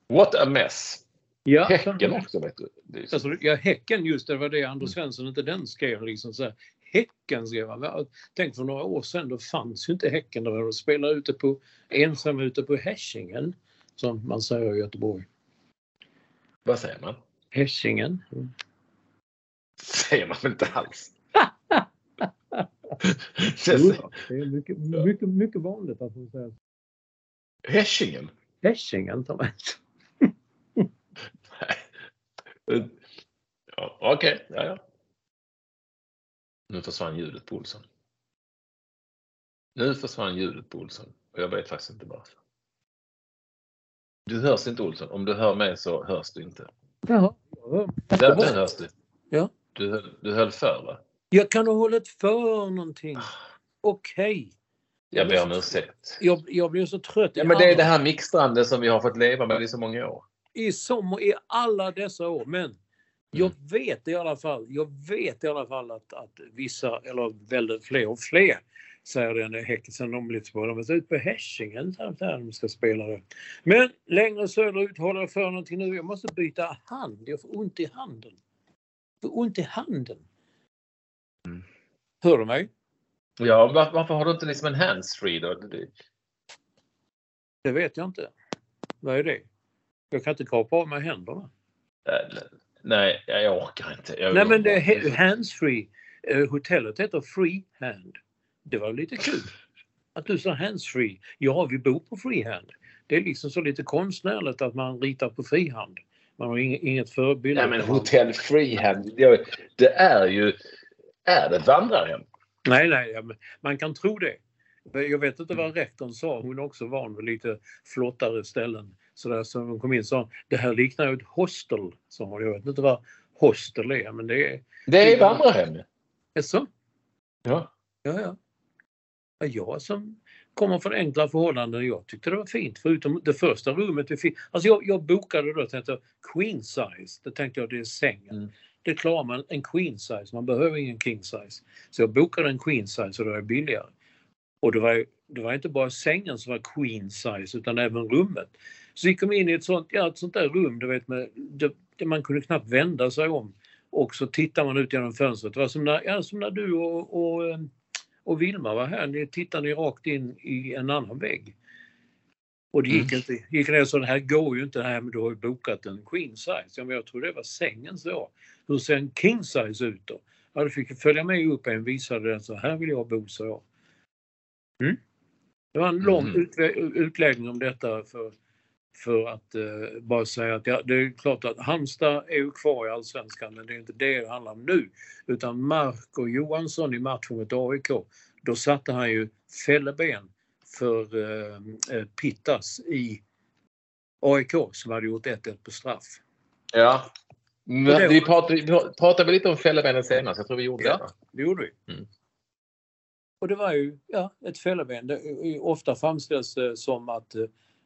What a mess. Ja, häcken också vet du. Så... Alltså, ja, Häcken just det var det Anders. Svensson inte den skrev liksom så här. Häcken skrev han. Tänk för några år sedan då fanns ju inte Häcken. De spelade ute på ensam ute på Hässingen som man säger i Göteborg. Vad säger man? Hässingen. Mm. Säger man inte alls. det är mycket, mycket, mycket vanligt att man säger Hässingen? Hässingen tar man Ja, Okej, okay. ja, ja. Nu försvann ljudet på Olsson. Nu försvann ljudet på Olsson och jag vet faktiskt inte varför. Du hörs inte Olsson. Om du hör mig så hörs du inte. Jaha. Där, där hörs du. Ja. Du, du höll för va? Jag kan ha hållit för någonting. Ah. Okej. Okay. Jag ber om ursäkt. Jag, jag blir så trött. Ja, men det är det här mixtrande som vi har fått leva med i så många år. I, som, i alla dessa år. Men jag Mm. vet i alla fall, jag vet i alla fall att, att vissa, eller väldigt fler och fler, säger den där Häcken de lite på. De är ut på Hässingen där, de ska spela det. Men längre söderut håller jag för någonting nu. Jag måste byta hand. Jag får ont i handen. Jag får ont i handen. Mm. Hör du mig? Ja, var, varför har du inte liksom en handsfree då? Det- Det vet jag inte. Vad är det? Jag kan inte kapa av mig händerna. äh, Nej, jag orkar inte. Jag, Nej men det är handsfree. Eh, hotellet heter Freehand. Det var lite kul. Att du sa handsfree. Ja, vi bor på freehand. Det är liksom så lite konstnärligt att man ritar på frihand. Man har inget, förebild. Nej, men hotell freehand, det, är ju... Är det vandrarhem? Nej, nej, man kan tro det. Jag vet inte vad rektorn sa. Hon är också van vid lite flottare ställen. Så där som hon kom in sa det här liknar ju ett hostel. Hon. Jag vet inte vad hostel är, men det är... Det är vandrarhem. Jaså? Ja. Ja, ja. ja. Jag som kommer från enkla förhållanden, jag tyckte det var fint. Förutom det första rummet vi fick. Alltså jag, jag bokade då, tänkte jag, queen size. Det tänkte jag, det är sängen. Mm. Det klarar man en queen size, man behöver ingen king size. Så jag bokade en queen size och det var billigare. Och det var, det var inte bara sängen som var queen size utan även rummet. Så vi kom in i ett sånt, ja, ett sånt där rum, du vet, med, det man kunde knappt vända sig om. Och så tittar man ut genom fönstret. Det var som när, ja, som när du och, och, eh, och Vilma var här. Ni tittade ni rakt in i en annan vägg. Och det gick inte. Gick ner så det här går ju inte här men du har ju bokat en queen size. Ja, men jag tror det var sängen så. Hur ser en king size ut då? Ja, du fick följa med upp en visade den så här vill jag bo så jag. Mm. Det var en lång Mm. utläggning om detta för, för att eh, bara säga att ja, det är klart att Halmstad är ju kvar i Allsvenskan men det är inte det det handlar om nu. Utan Marco Johansson i matchen mot AIK, då satte han ju fälleben för eh, eh, Pittas i AIK som hade gjort 1-1 på straff. Ja. Det- vi pratade, vi pratade lite om fällebenen senast. Jag tror vi gjorde Ja. det. Det gjorde vi. Mm. Och det var ju ja, ett fälleben. Det, ofta framställs det som att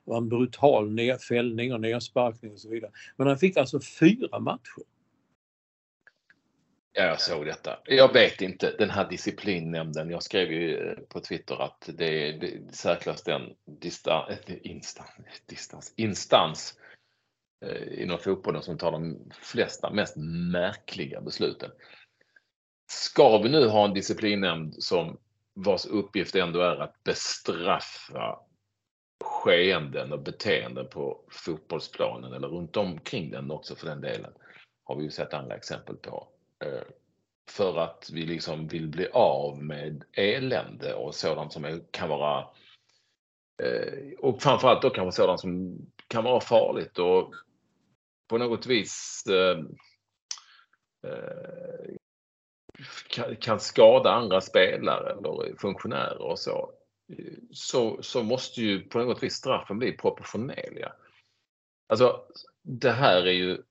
det var en brutal nedfällning och nersparkning och så vidare. Men han fick alltså fyra matcher. Ja, jag såg detta. Jag vet inte. Den här disciplinnämnden. Jag skrev ju eh, på Twitter att det är det säkrast den distan, eh, instans, distans, instans eh, inom fotbollen som tar de flesta, mest märkliga besluten. Ska vi nu ha en disciplinnämnd som vars uppgift ändå är att bestraffa skeenden och beteenden på fotbollsplanen eller runt omkring den också för den delen har vi ju sett andra exempel på. Eh, för att vi liksom vill bli av med elände och sådant som kan vara eh, och framförallt då kanske sådant som kan vara farligt och på något vis eh, kan skada andra spelare eller funktionärer och så. Så, så måste ju på något vis straffen bli proportionerliga. Alltså det här är ju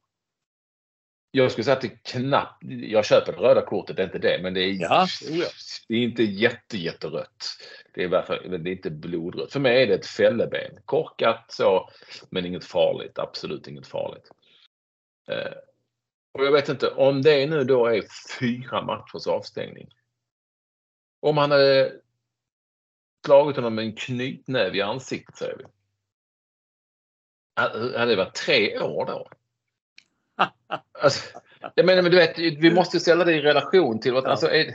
jag skulle säga att det är knappt, jag köper det röda kortet, det är inte det, men det är, Ja, det är inte jätte, jätterött. Det är, varför, det är inte blodrött. För mig är det ett fälleben. Korkat så, men inget farligt. Absolut inget farligt. Eh, och jag vet inte, om det nu då är fyra matchers avstängning. Om han hade slagit honom med en knytnäve i ansiktet säger vi. Hade det varit tre år då? Alltså, jag menar, men du vet, vi måste ställa det i relation till att, alltså, är,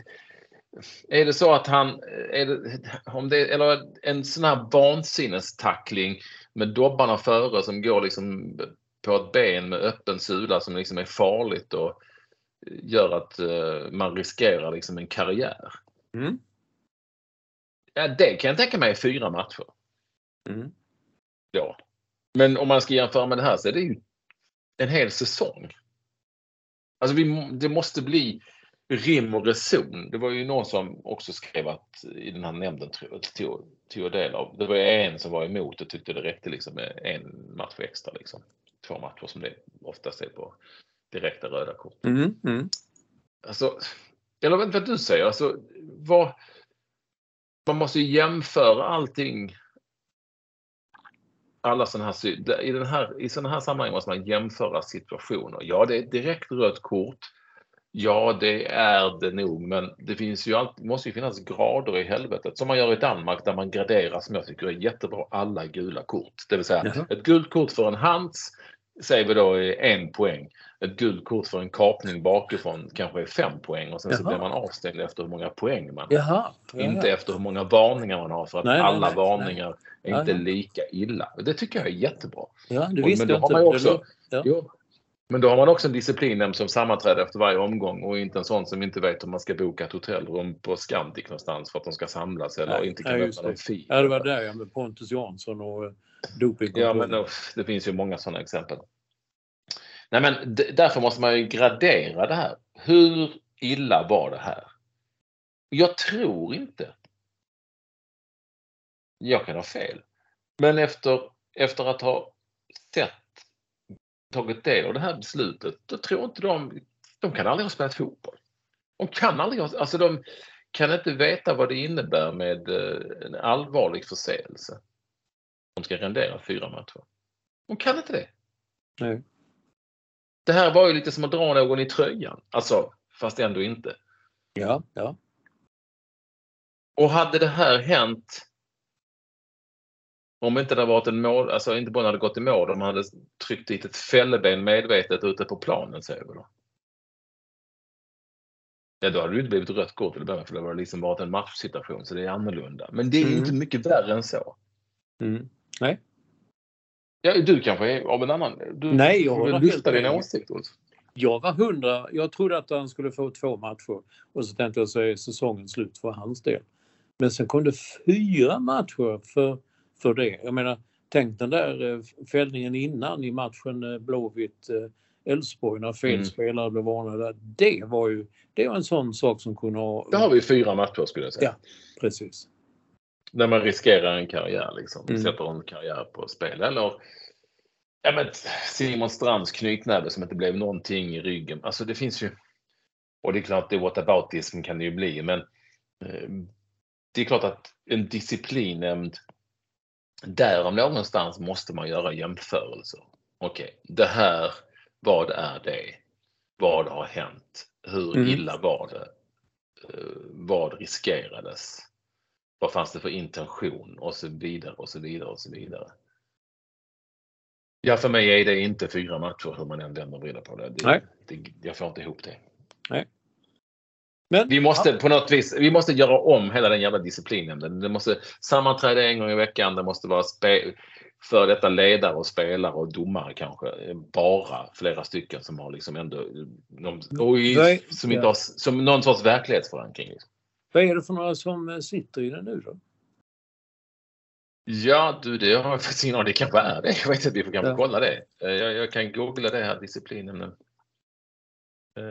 är det så att han, det, om det, eller en sån här vansinnestackling med dobbarna före som går liksom på ett ben med öppen sula som liksom är farligt och gör att eh, man riskerar liksom en karriär. Mm. Ja, det kan jag tänka mig fyra matcher. Mm. Ja. Men om man ska jämföra med det här så är det ju en hel säsong. Alltså vi, det måste bli rim och reson. Det var ju någon som också skrev att i den här nämnden tog, tog, del av. Det var en som var emot och tyckte det räckte liksom med en match extra. Liksom. Två matcher som det oftast är på direkta röda kort. Mm. Mm. Alltså, eller inte vad du säger. Alltså, vad, man måste jämföra allting. Alla sådana här, i, den här, I sådana här sammanhang måste man jämföra situationer. Ja, det är ett direkt rött kort. Ja, det är det nog, men det finns ju alltid, måste ju finnas grader i helvetet som man gör i Danmark där man graderar som jag tycker är jättebra alla gula kort. Det vill säga Jaha. ett gult kort för en hands säger vi då är en poäng. Ett gult kort för en kapning bakifrån kanske är fem poäng och sen Jaha. så blir man avstängd efter hur många poäng man har. Inte efter hur många varningar man har för att nej, alla nej, varningar nej. är inte lika illa. Det tycker jag är jättebra. Ja, det visste jag inte. Också, ja. jo, men då har man också en disciplinnämnd som sammanträder efter varje omgång och inte en sån som inte vet hur man ska boka ett hotellrum på Scandic någonstans för att de ska samlas eller inte kan öppna någon fil. Ja, det var där med Pontus Jansson och eh. Ja, men det finns ju många sådana exempel. Nej, men därför måste man ju gradera det här. Hur illa var det här? Jag tror inte. Jag kan ha fel. Men efter, efter att ha sett tagit del av det här beslutet, då tror inte de, de kan aldrig ha spelat fotboll. De kan aldrig ha, alltså de kan inte veta vad det innebär med eh, en allvarlig förseelse. De ska rendera fyra matcher. De kan inte det. Nej. Det här var ju lite som att dra någon i tröjan, alltså fast ändå inte. Ja, ja. Och hade det här hänt om inte det varit en mål, alltså inte bara hade gått i mål, de hade tryckt dit ett fälleben medvetet ute på planen säger vi då. Ja, då hade det inte blivit rött kort till början för det var liksom varit en matchsituation så det är annorlunda. Men det är mm. inte mycket värre än så. Mm. Nej. Ja, du kanske är av en annan... Du Nej, jag vill lyfta din åsikt. Jag var hundra. Jag trodde att han skulle få två matcher och så tänkte jag så är säsongen slut för hans del. Men sen kom det fyra matcher för för det. Jag menar, tänk den där eh, fällningen innan i matchen eh, Blåvitt-Elfsborg eh, när fel mm. spelare blev varnade. Det var ju det var en sån sak som kunde ha... Det har vi fyra matcher skulle jag säga. Ja, precis. När man riskerar en karriär liksom. Mm. Sätter en karriär på spel. Eller ja, men Simon Strands knytnäve som inte blev någonting i ryggen. Alltså det finns ju... Och det är klart, det whataboutism kan det ju bli men det är klart att en disciplinnämnd där om någonstans måste man göra jämförelser. Okej, okay, det här, vad är det? Vad har hänt? Hur mm. illa var det? Eh, vad riskerades? Vad fanns det för intention? Och så vidare och så vidare och så vidare. Ja, för mig är det inte fyra matcher hur man än vänder och vrider på det. det, Nej. det jag får inte ihop det. Nej. Men, vi måste ja. på något vis, vi måste göra om hela den jävla disciplinen. Det måste sammanträda en gång i veckan. Det måste vara för detta ledare och spelare och domare kanske. Bara flera stycken som har liksom ändå och i, som inte har som någon sorts verklighetsförankring. Liksom. Vad är det för några som eh, sitter i den nu då? Ja du, det har jag faktiskt ingen aning Det kanske är det. Jag vet inte, vi får kanske ja. kolla det. Eh, jag, jag, kan googla det här disciplinen. Uh,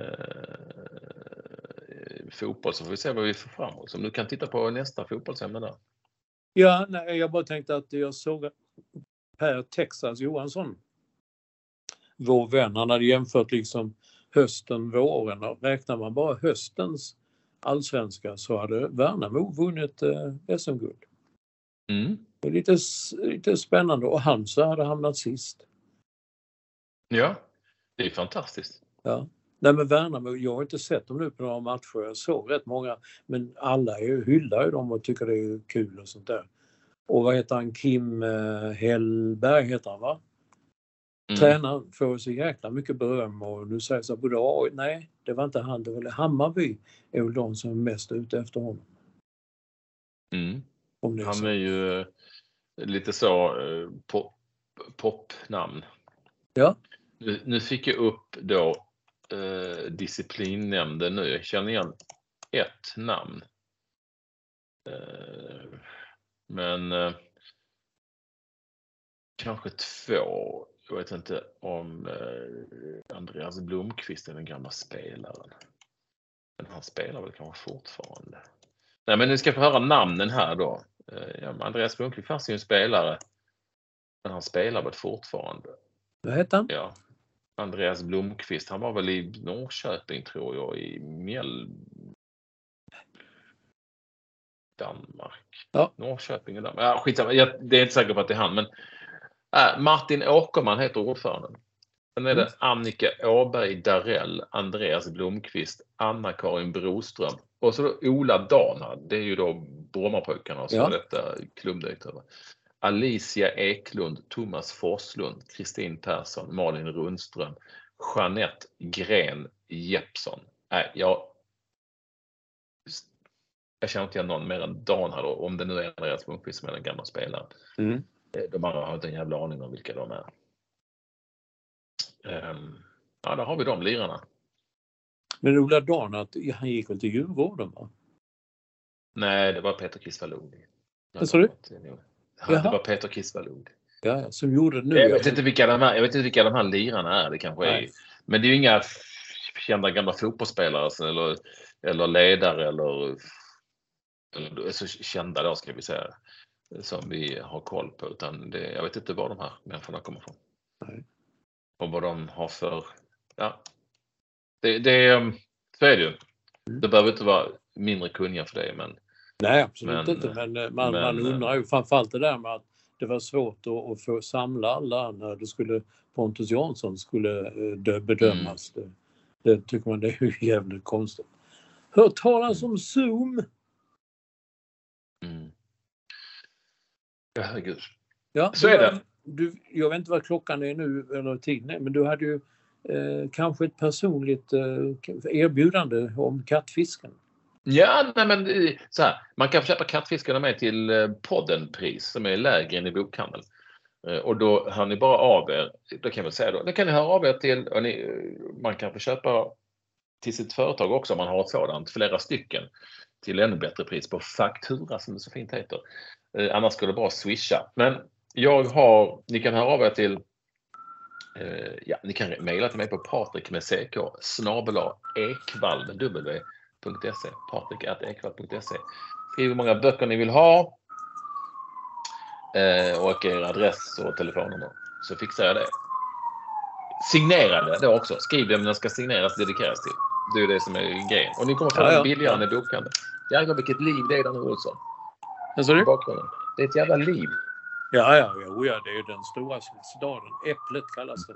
fotboll så får vi se vad vi får fram oss. Om du kan titta på nästa fotbollsämne där. Ja, nej, jag bara tänkte att jag såg Per Texas Johansson, vår vän, han hade jämfört liksom hösten, våren och räknar man bara höstens allsvenska så hade Värnamo vunnit eh, SM-guld. Mm. Det är lite, lite spännande och Halmstad hade hamnat sist. Ja, det är fantastiskt. Ja. Nej men Värnamo, jag har inte sett dem nu på några matcher. Jag såg rätt många. Men alla är, hyllar ju dem och tycker det är kul och sånt där. Och vad heter han? Kim eh, Hellberg heter han va? Mm. Tränaren får så jäkla mycket beröm och nu säger så både AI, nej det var inte han, det var Hammarby är väl de som är mest ute efter honom. Mm. Är han är ju eh, lite så eh, pop, popnamn. Ja. Nu, nu fick jag upp då eh, disciplinnämnden nu. Jag känner igen ett namn. Eh, men eh, kanske två. Jag vet inte om eh, Andreas Blomqvist är den gamla spelaren. Men han spelar väl kanske fortfarande. Nej men ni ska få höra namnen här då. Eh, Andreas Blomqvist fanns ju en spelare. Men han spelar väl fortfarande. Vad heter han? Ja, Andreas Blomqvist. Han var väl i Norrköping tror jag, i Mjäll... Danmark. Ja. Norrköping och Danmark. Ja, skitsamma. Jag, det är inte säker på att det är han. Men, äh, Martin Åkerman heter ordföranden. Sen är det Mm. Annika Åberg Darell, Andreas Blomqvist, Anna-Karin Broström och så Ola Dana. Det är ju då Brommapojkarna så Ja. är detta klubbdirektörer. Alicia Eklund, Thomas Forslund, Kristin Persson, Malin Rundström, Jeanette Gren Jeppsson. Nej, jag, jag känner inte igen någon mer än Dan här då, om det nu är Andreas Blomqvist som är den gamla spelaren. Mm. Eh, De andra har inte en jävla aning om vilka de är. Ehm, ja, där har vi de lirarna. Men Ola Darnat, han gick väl till Djurgården va? Nej, det var Peter Kisvalodi. Vad sa du? Det var Peter Kisvalodi. Ja, som gjorde det nu. Jag vet inte vilka de här, jag vet inte vilka de här lirarna är. Det kanske är. Men det är ju inga kända gamla fotbollsspelare så- eller, eller ledare eller, eller så kända då ska vi säga som vi har koll på utan det, jag vet inte var de här människorna kommer ifrån. Nej. Och vad de har för, ja. Det, det um, så är det ju. Mm. Det behöver inte vara mindre kunniga för det men Nej, absolut Men- inte. Men eh, man, men, man eh, undrar ju framförallt det där med att det var svårt att, att få samla alla när det skulle Pontus Jansson skulle eh, dö, bedömas. Mm. Det, det tycker man det är ju jävligt konstigt. Hört talas om Zoom? Ja, herregud. Ja, Så är det. Du, jag vet inte vad klockan är nu eller tiden är, men du hade ju eh, kanske ett personligt eh, erbjudande om kattfisken. Ja, nej men eh, så här. Man kan köpa kattfiskarna med till eh, poddenpris som är lägre än i bokhandeln. Eh, Och då hör ni bara av er. Då kan jag säga då. Då kan ni höra av er till, och ni, man kan få köpa till sitt företag också om man har ett sådant, flera stycken. Till ännu bättre pris på faktura som det så fint heter. Eh, Annars skulle det bara swisha. Men jag har, ni kan höra av er till eh, Ja, ni kan mejla till mig på patrik med ck snabel ekvall med w ekvall.se. Patrik.ekvall.se. Skriv hur många böcker ni vill ha. Eh, och er adress och telefonnummer. Så fixar jag det. Signera det då också. Skriv vem den ska signeras dedikeras till. Det är det som är grejen. Och ni kommer få Ja, den ja. billigare än i bokhandeln. Jävlar vilket liv det är där nu Olsson. Vad sa du? Det är ett jävla liv. Ja, ja, ja, ja, det är den stora staden. Äpplet kallas det.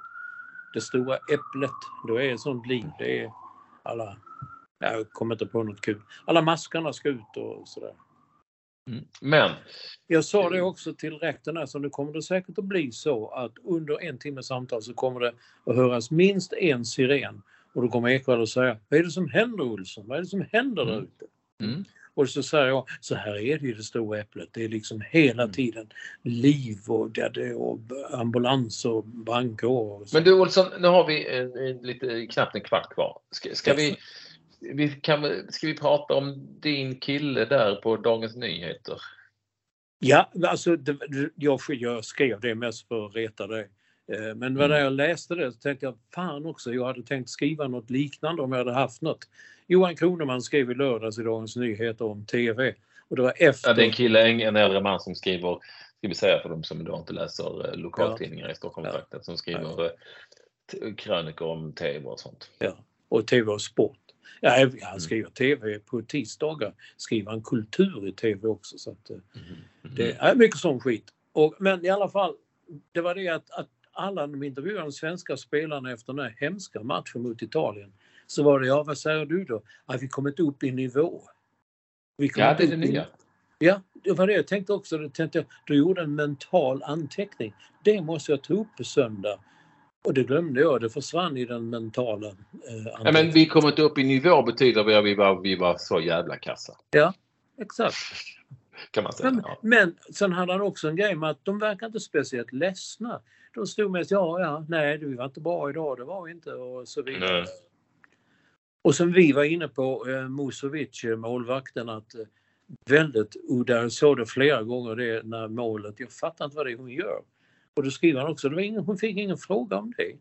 Det stora äpplet. Då är det sånt liv. Det är alla... Jag kommer inte på något kul. Alla maskarna ska ut och sådär. Mm. Men Jag sa det också till rektorn här, så nu kommer det säkert att bli så att under en timmes samtal så kommer det att höras minst en siren. Och då kommer Ekwall att säga, vad är det som händer Olsson? Vad är det som händer där Mm. ute? mm. Och så säger jag, så här är det i det stora äpplet. Det är liksom hela Mm. tiden liv och, det, det, och ambulans och brandkår. Men du Olsson, nu har vi en, en, lite, knappt en kvart kvar. Ska, ska, vi, vi, kan, ska vi prata om din kille där på Dagens Nyheter? Ja, alltså det, jag, jag skrev det mest för att reta dig. Eh, Men när Mm. jag läste det så tänkte jag, fan också, jag hade tänkt skriva något liknande om jag hade haft något. Johan Kroneman skrev i lördags i Dagens Nyheter om TV. Och det var efter... Ja, det är en kille, en, en äldre man som skriver, ska vi säga för de som inte läser eh, lokaltidningar i Stockholmstrakten, som skriver eh, t- krönikor om TV och sånt. Ja, och TV och sport. Ja, han Mm. skriver TV på tisdagar, skriver han kultur i TV också. Så att, eh, Mm. det är mycket sån skit. Och, men i alla fall, det var det att, att alla de intervjuade de svenska spelarna efter den här hemska matchen mot Italien. Så var det, ja vad säger du då? Att vi kommit upp i nivå. Vi kom Ja, inte det är det nya. Ja, det var det jag tänkte också. Då tänkte jag, då gjorde en mental anteckning. Det måste jag ta upp på söndag. Och det glömde jag, det försvann i den mentala eh, Ja, anteckningen. men vi kommer inte upp i nivå betyder att vi var, vi var så jävla kassa. Exakt. Kan man säga. Men, Ja. men sen hade han också en grej med att de verkar inte speciellt ledsna. De stod mest, ja, ja, nej, vi var inte bra idag, det var vi inte och så vidare. Nej. Och som vi var inne på, eh, Musovic, eh, målvakten, att eh, väldigt udda, jag såg det flera gånger det när målet, jag fattar inte vad det är hon gör. Och då skriver han också, det var ingen, hon fick ingen fråga om det.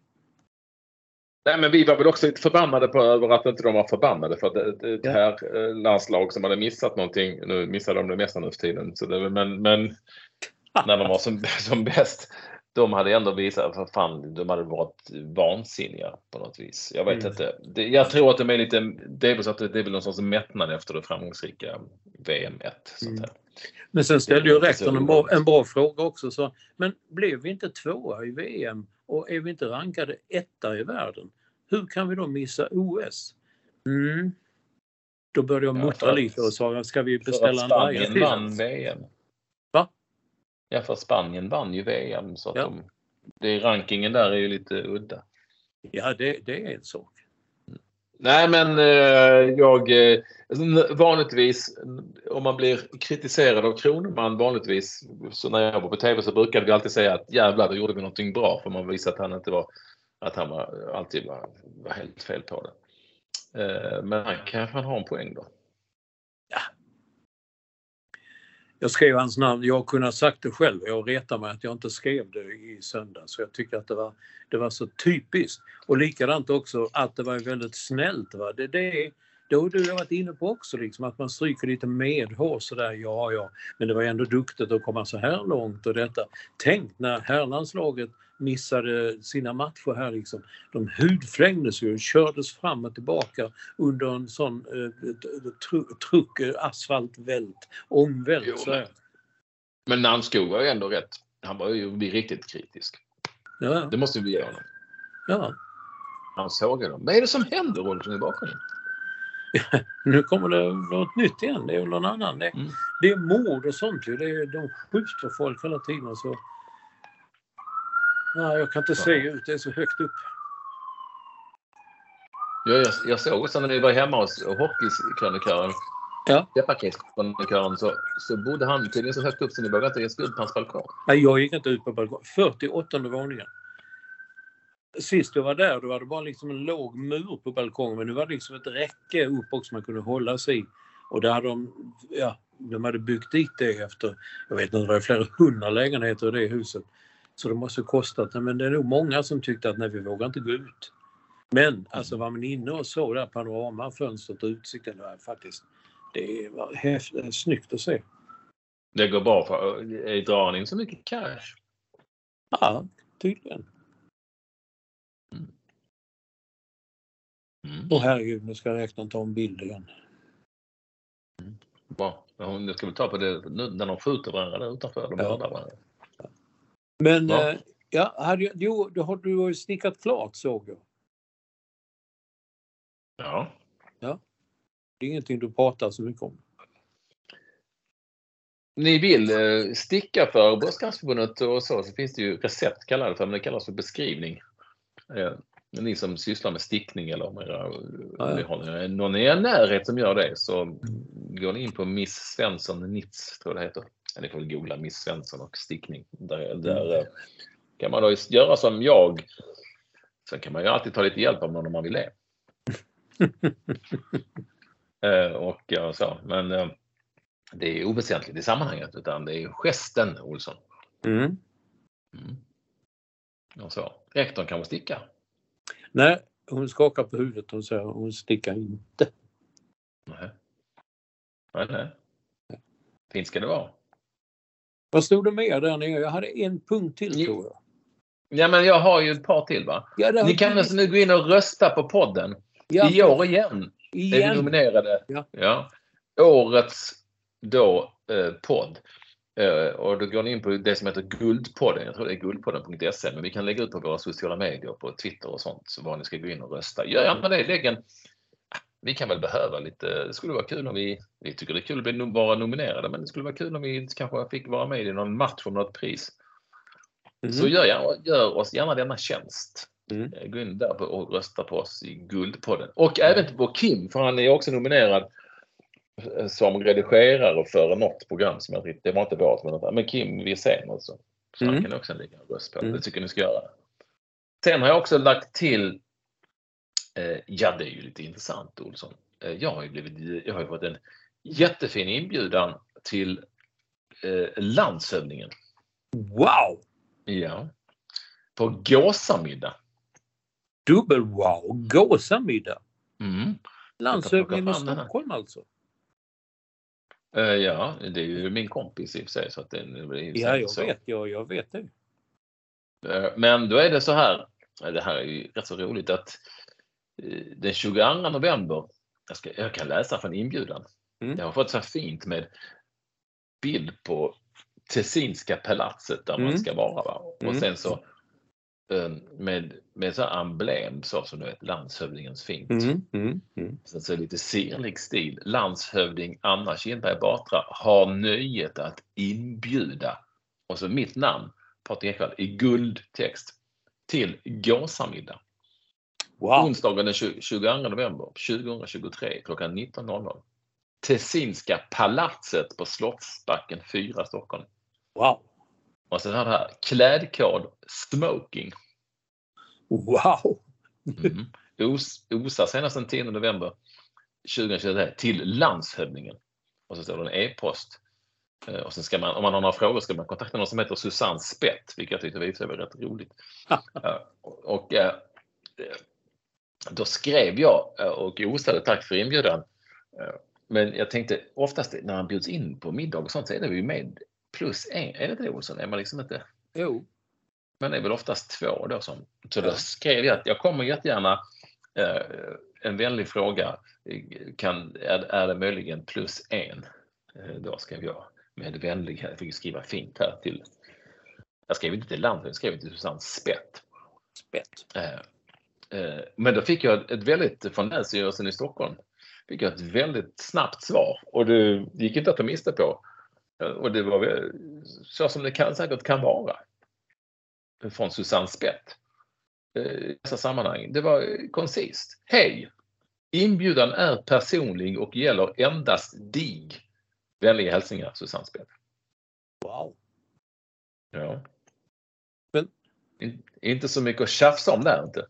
Nej, men vi var väl också lite förbannade på över att inte de var förbannade för att det är ett Ja. här eh, landslag som hade missat någonting. Nu missade de det mesta nu för tiden. Så det, men, men när de var som, som bäst. de hade ändå visat, för fan, de hade varit vansinniga på något vis. Jag vet Mm. inte. Det, jag tror att de är lite, det är väl så att det, det är väl någon sorts mättnad efter det framgångsrika VM 1. Så att Mm. Men sen ställde ju rektorn en bra, en bra fråga också. Så, men blev vi inte tvåa i VM och är vi inte rankade etta i världen? Hur kan vi då missa OS? Mm. Då började jag Ja, muttra att- lite och sa, ska vi beställa en Spanien till vann? VM. Va? Ja, för Spanien vann ju VM så att Ja. de, det, rankingen där är ju lite udda. Ja, det, det är en sak. Nej, men eh, jag eh, vanligtvis om man blir kritiserad av Kroneman vanligtvis så när jag var på TV så brukade vi alltid säga att jävlar, då gjorde vi någonting bra för man visade att han inte var att han var, alltid var, var helt fel på det. Eh, men han kanske han har en poäng då. Jag skrev hans namn, jag kunde ha sagt det själv. Jag retar mig att jag inte skrev det i söndags. Så jag tycker att det var, det var så typiskt. Och likadant också att det var väldigt snällt. Va? Det, det, det har du varit inne på också, liksom, att man stryker lite medhårs sådär, ja ja. Men det var ändå duktigt att komma så här långt och detta. Tänk när herrlandslaget missade sina matcher här liksom. De hudflängdes ju och kördes fram och tillbaka under en sån eh, tru, truck, asfaltvält, ångvält. Jo. Men Namskog var ju ändå rätt. Han var ju riktigt kritisk. Ja, Det måste vi ge honom. ja. Han såg dem. Vad är det som händer Olsson i bakgrunden? Nu kommer det något nytt igen. Det är någon annan. Det, Mm. det är mord och sånt ju. Det är, de skjuter folk hela tiden. Så... Ja, jag kan inte se ut. Det är så högt upp. Ja, jag, jag såg också när vi var hemma hos hockeykrönikören, Ja. Så, så bodde han tydligen så högt upp så ni vågade inte ens gå ut på hans balkong. Nej, jag gick inte ut på balkongen. 48 våningen. Sist jag var där då var det bara liksom en låg mur på balkongen men nu var det liksom ett räcke upp också man kunde hålla sig i. Och där hade de, ja, de hade byggt dit det efter, jag vet inte, det var flera hundra lägenheter i det huset. Så det måste ha kostat, men det är nog många som tyckte att nej, vi vågar inte gå ut. Men alltså var man inne och såg där panoramafönstret och utsikten, det var faktiskt, det var häftigt, snyggt att se. Det går bra för eh, drar in så mycket cash? Ja, tydligen. Mm. Åh herregud, nu ska räknaren ta en bild igen. Bra. Ja, hon- Jag ska väl ta på det nu när de skjuter varandra där utanför. De Ja. varandra. Men Ja. ja, ja hade jag, jo, då har du snickat klart såg jag. Ja. Det är ingenting du pratar så mycket om. Ni vill eh, sticka för Bröstcancerförbundet och så, så finns det ju recept kallar det för, men det kallas för beskrivning. Eh, ni som sysslar med stickning eller om era, ja. har någon i er närhet som gör det så går ni in på Miss Svensson Nitz tror jag det heter. Ni får googla Miss Svensson och stickning. Där, där eh, kan man då göra som jag. Sen kan man ju alltid ta lite hjälp av någon om man vill det. Eh, och ja, så. Men eh, det är oväsentligt i sammanhanget utan det är gesten Olsson. Mm. Mm. Och så. Rektorn kan väl sticka? Nej, hon skakar på huvudet. Hon säger hon stickar inte. Nej. Nej, nej. Fint ska det vara. Vad stod det mer där nere? Jag hade en punkt till Jo. tror jag. Ja, men jag har ju ett par till va? Ja, Ni kan alltså nu gå in och rösta på podden. ja, I år igen är vi igen. nominerade. Ja. Årets då eh, podd. Eh, och då går ni in på det som heter Guldpodden. Jag tror det är guldpodden.se. Men vi kan lägga ut på våra sociala medier, på Twitter och sånt, så var ni ska gå in och rösta. Gör gärna det. Lägg en, vi kan väl behöva lite, det skulle vara kul om vi, vi tycker det är kul att bli, vara nominerade, men det skulle vara kul om vi kanske fick vara med i någon match om något pris. Mm. Så gör, gör oss gärna denna tjänst. Mm. Eh, Gå in där och rösta på oss i Guldpodden. Och även på Kim, för han är också nominerad som redigerare för något program som jag det var inte vårt, men, men Kim Wirsén alltså. Så han Mm. kan också lägga en röst på. Mm. Det tycker ni ska göra. Sen har jag också lagt till, eh, ja det är ju lite intressant Olsson. Eh, jag har ju blivit, jag har ju fått en jättefin inbjudan till eh, landshövdingen. Wow! Ja. På gåsamiddag. Dubbel wow! Gåsamiddag! Mm. Landshövdingen i. Stockholm alltså. Eh, ja, det är ju min kompis i och för sig. Så att det, är Ja, jag så. vet. Ja, jag vet det. Eh, men då är det så här, det här är ju rätt så roligt att eh, den 22 november, jag, ska, jag kan läsa från inbjudan. Mm. Jag har fått så här fint med bild på Tessinska palatset där man Mm. ska vara. Va? Och Mm. sen så eh, med, med så emblem, så som du vet, landshövdingens fint. Mm, mm, mm. Sen så lite sirlig stil. Landshövding Anna Kinberg Batra har nöjet att inbjuda, och så mitt namn, Patrik Ekwall, i guldtext till gåsamiddag. Wow! Onsdagen den 20 22 november 2023 klockan 19.00. Tessinska palatset på Slottsbacken 4 Stockholm. Wow! Och sen har det här klädkod smoking. Wow! Mm. Os, OSA senast den 10 november 2023 till landshövdingen. Och så står det en e-post. Eh, Och sen ska man, om man har några frågor ska man kontakta någon som heter Susanne Spett, vilket jag tyckte var i var rätt roligt. Eh, och och eh, då skrev jag eh, och osade tack för inbjudan. Eh, Men jag tänkte oftast när man bjuds in på middag och sånt så är det ju med plus en. Är det inte det Olsson? Är man liksom inte Jo. Men det är väl oftast två då som... Så då skrev jag att jag kommer jättegärna eh, en vänlig fråga. Kan, är, är det möjligen plus en? Eh, då skrev jag med vänlighet. Jag fick skriva fint här till... Jag skrev inte till landet, jag skrev till Susanne Spett. Spett. Eh, eh, men då fick jag ett väldigt, från Länsstyrelsen i Stockholm, fick jag ett väldigt snabbt svar och det gick inte att ta miste på. Eh, Och det var så som det kan, säkert kan vara. Från Susanne Spett. eh, I dessa sammanhang. Det var eh, koncist. Hej! Inbjudan är personlig och gäller endast dig. Vänliga hälsningar Susanne Spett. Wow! Ja. Men- In, inte så mycket att tjafsa om där inte.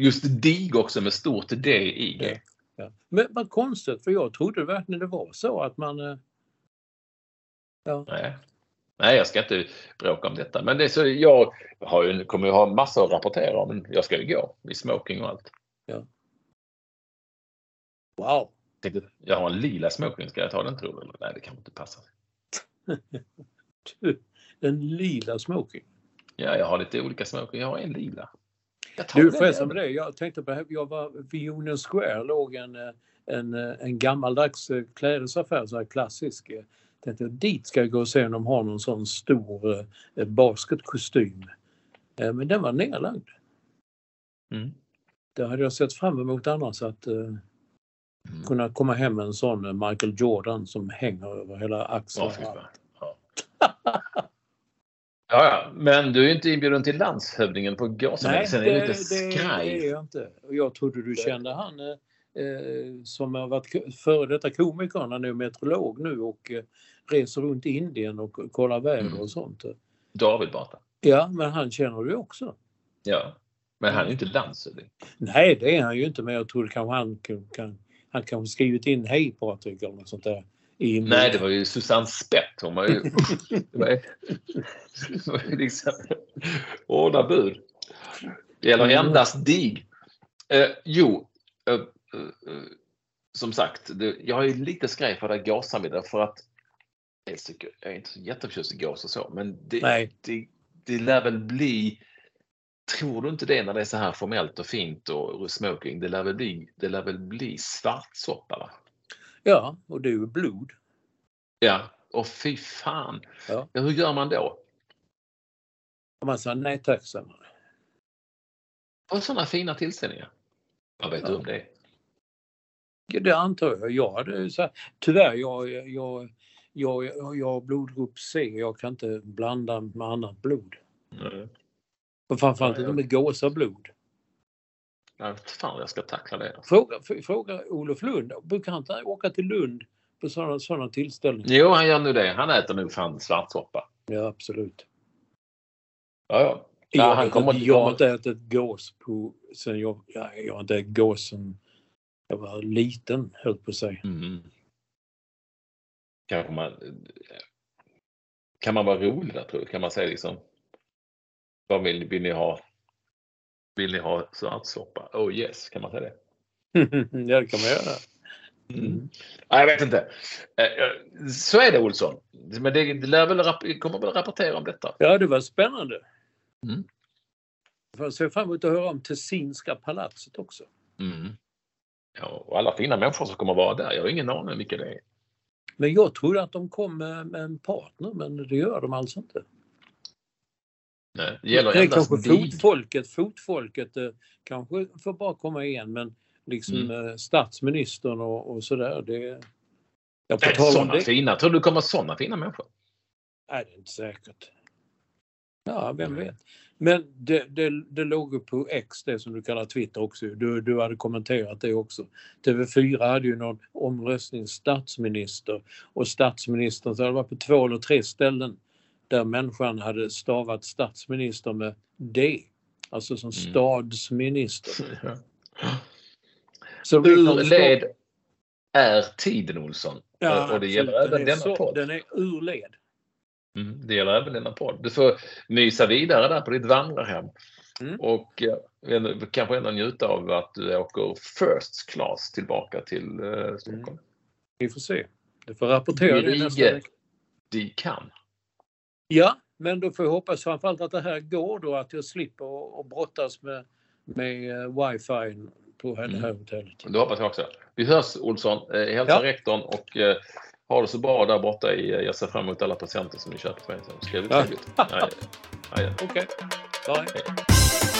Just dig också med stort D i. Ja. Ja. Men vad konstigt, för jag trodde verkligen det var så att man... eh, Ja. Nej. Nej, jag ska inte bråka om detta. Men det är så, jag har ju, kommer ju ha massor att rapportera om. Jag ska ju gå i smoking och allt. Wow! Tänkte, jag har en lila smoking, ska jag ta den tror du? Nej, det kan inte passa. Du, En lila smoking. Ja, jag har lite olika smoking. Jag har en lila. Du förresten med det, jag tänkte på, jag var vid Union Square låg en, eh, en, eh, en gammaldags eh, klädesaffär, så här klassisk. Jag tänkte dit ska jag gå och se om de har någon sån stor eh, basketkostym. Eh, Men den var nerlagd. Mm. Det hade jag sett fram emot annars att eh, kunna komma hem med en sån eh, Michael Jordan som hänger över hela axeln. Ja. Ja. Men du är inte inbjuden till landshövdingen på Gåsarna. Nej, det, det det, är jag inte. Jag trodde du kände han eh, som har varit före detta komiker, han är meteorolog nu och eh, reser runt i Indien och kollar väder Mm. och sånt. David Batra. Ja, men han känner du också. Ja. Men han är ju inte landshövding. Nej, det är han ju inte, men jag trodde kanske han kan, kan han kanske skrivit in hej Patrik eller något sånt där. I Nej, det var ju Susanne Spett. Hon var ju... det var ju, det var ju liksom hårda bud. Det gäller Mm. endast dig. Eh, jo, eh, som sagt, det, jag är lite skraj för det här gassamhället för att jag är inte så jätteförtjust i gas och så, men det, Nej. det, det lär väl bli Tror du inte det när det är så här formellt och fint och smoking? Det lär väl bli, det lär väl bli svartsoppa va? Ja, och det är ju blod. Ja, och fy fan. Ja. hur gör man då? Man sa nej tack, sa man. Och sådana fina tillställningar. Vad vet Ja. du om det? Det antar jag. Jag hade så tyvärr, jag, jag, jag, jag, jag har blodgrupp C. Jag kan inte blanda med annat blod. Mm. Och framförallt inte med gåsablod. Jag vet fan jag ska tackla det. Fråga, fråga Olof Lund. Brukar han inte åka till Lund på sådana, sådana tillställningar? Jo, han gör nu det. Han äter nog fan svartsoppa. Ja, absolut. Ja, ja. jag, Ja, han kommer, jag har kommer, inte ätit gås på, sen jag, ja, jag har inte ätit gås sen jag var liten, höll på säga. mm. Kanske man... Kan man vara rolig där tror du? Kan man säga liksom... Vad vill, vill ni ha? Vill ni ha svartsoppa? Oh yes, kan man säga det? ja, det kan man göra. Mm. Nej, jag vet inte. Eh, eh, Så är det Olsson. Men det, det lär väl, kommer väl rapportera om detta. Ja, det var spännande. Mm. Jag ser fram emot att höra om Tessinska palatset också. Mm. Ja, och alla fina människor som kommer vara där, jag har ingen aning om vilka det är. Men jag trodde att de kom med, en partner, men det gör de alltså inte. Nej, det gäller det är endast kanske dig. fotfolket, fotfolket eh, kanske får bara komma igen, men liksom Mm. eh, statsministern och, och sådär, det... Ja, på Nej, Sådana det. fina, tror du kommer sådana fina människor? Nej, det är inte säkert. Ja, vem vet. Men det, det, det låg ju på X, det som du kallar Twitter också. Du, du hade kommenterat det också. TV4 hade ju någon omröstning statsminister och statsministern så hade varit på två eller tre ställen där människan hade stavat statsminister med D. Alltså som Mm. stadsminister. Så Rickard Ur led är tiden Olsson. Ja, och det gäller även denna så- podd. Den är ur led. Mm, det gäller även denna podd. Du får mysa vidare där på ditt vandrarhem. Mm. Och eh, kanske ändå njuta av att du åker first class tillbaka till eh, Stockholm. Vi får se. Du får rapportera det nästa vecka. De kan. Ja, men då får jag hoppas framförallt att det här går då, att jag slipper att- brottas med, med eh, wifi på det här hotellet. Det hoppas jag också. Vi hörs Olsson. Eh, hälsa Ja. rektorn och eh, ha det så bra där borta. I, eh, jag ser fram emot alla presenter som ni köper för. Så Ska det bli Ja. trevligt. Ja, ja, ja. Okej, bye.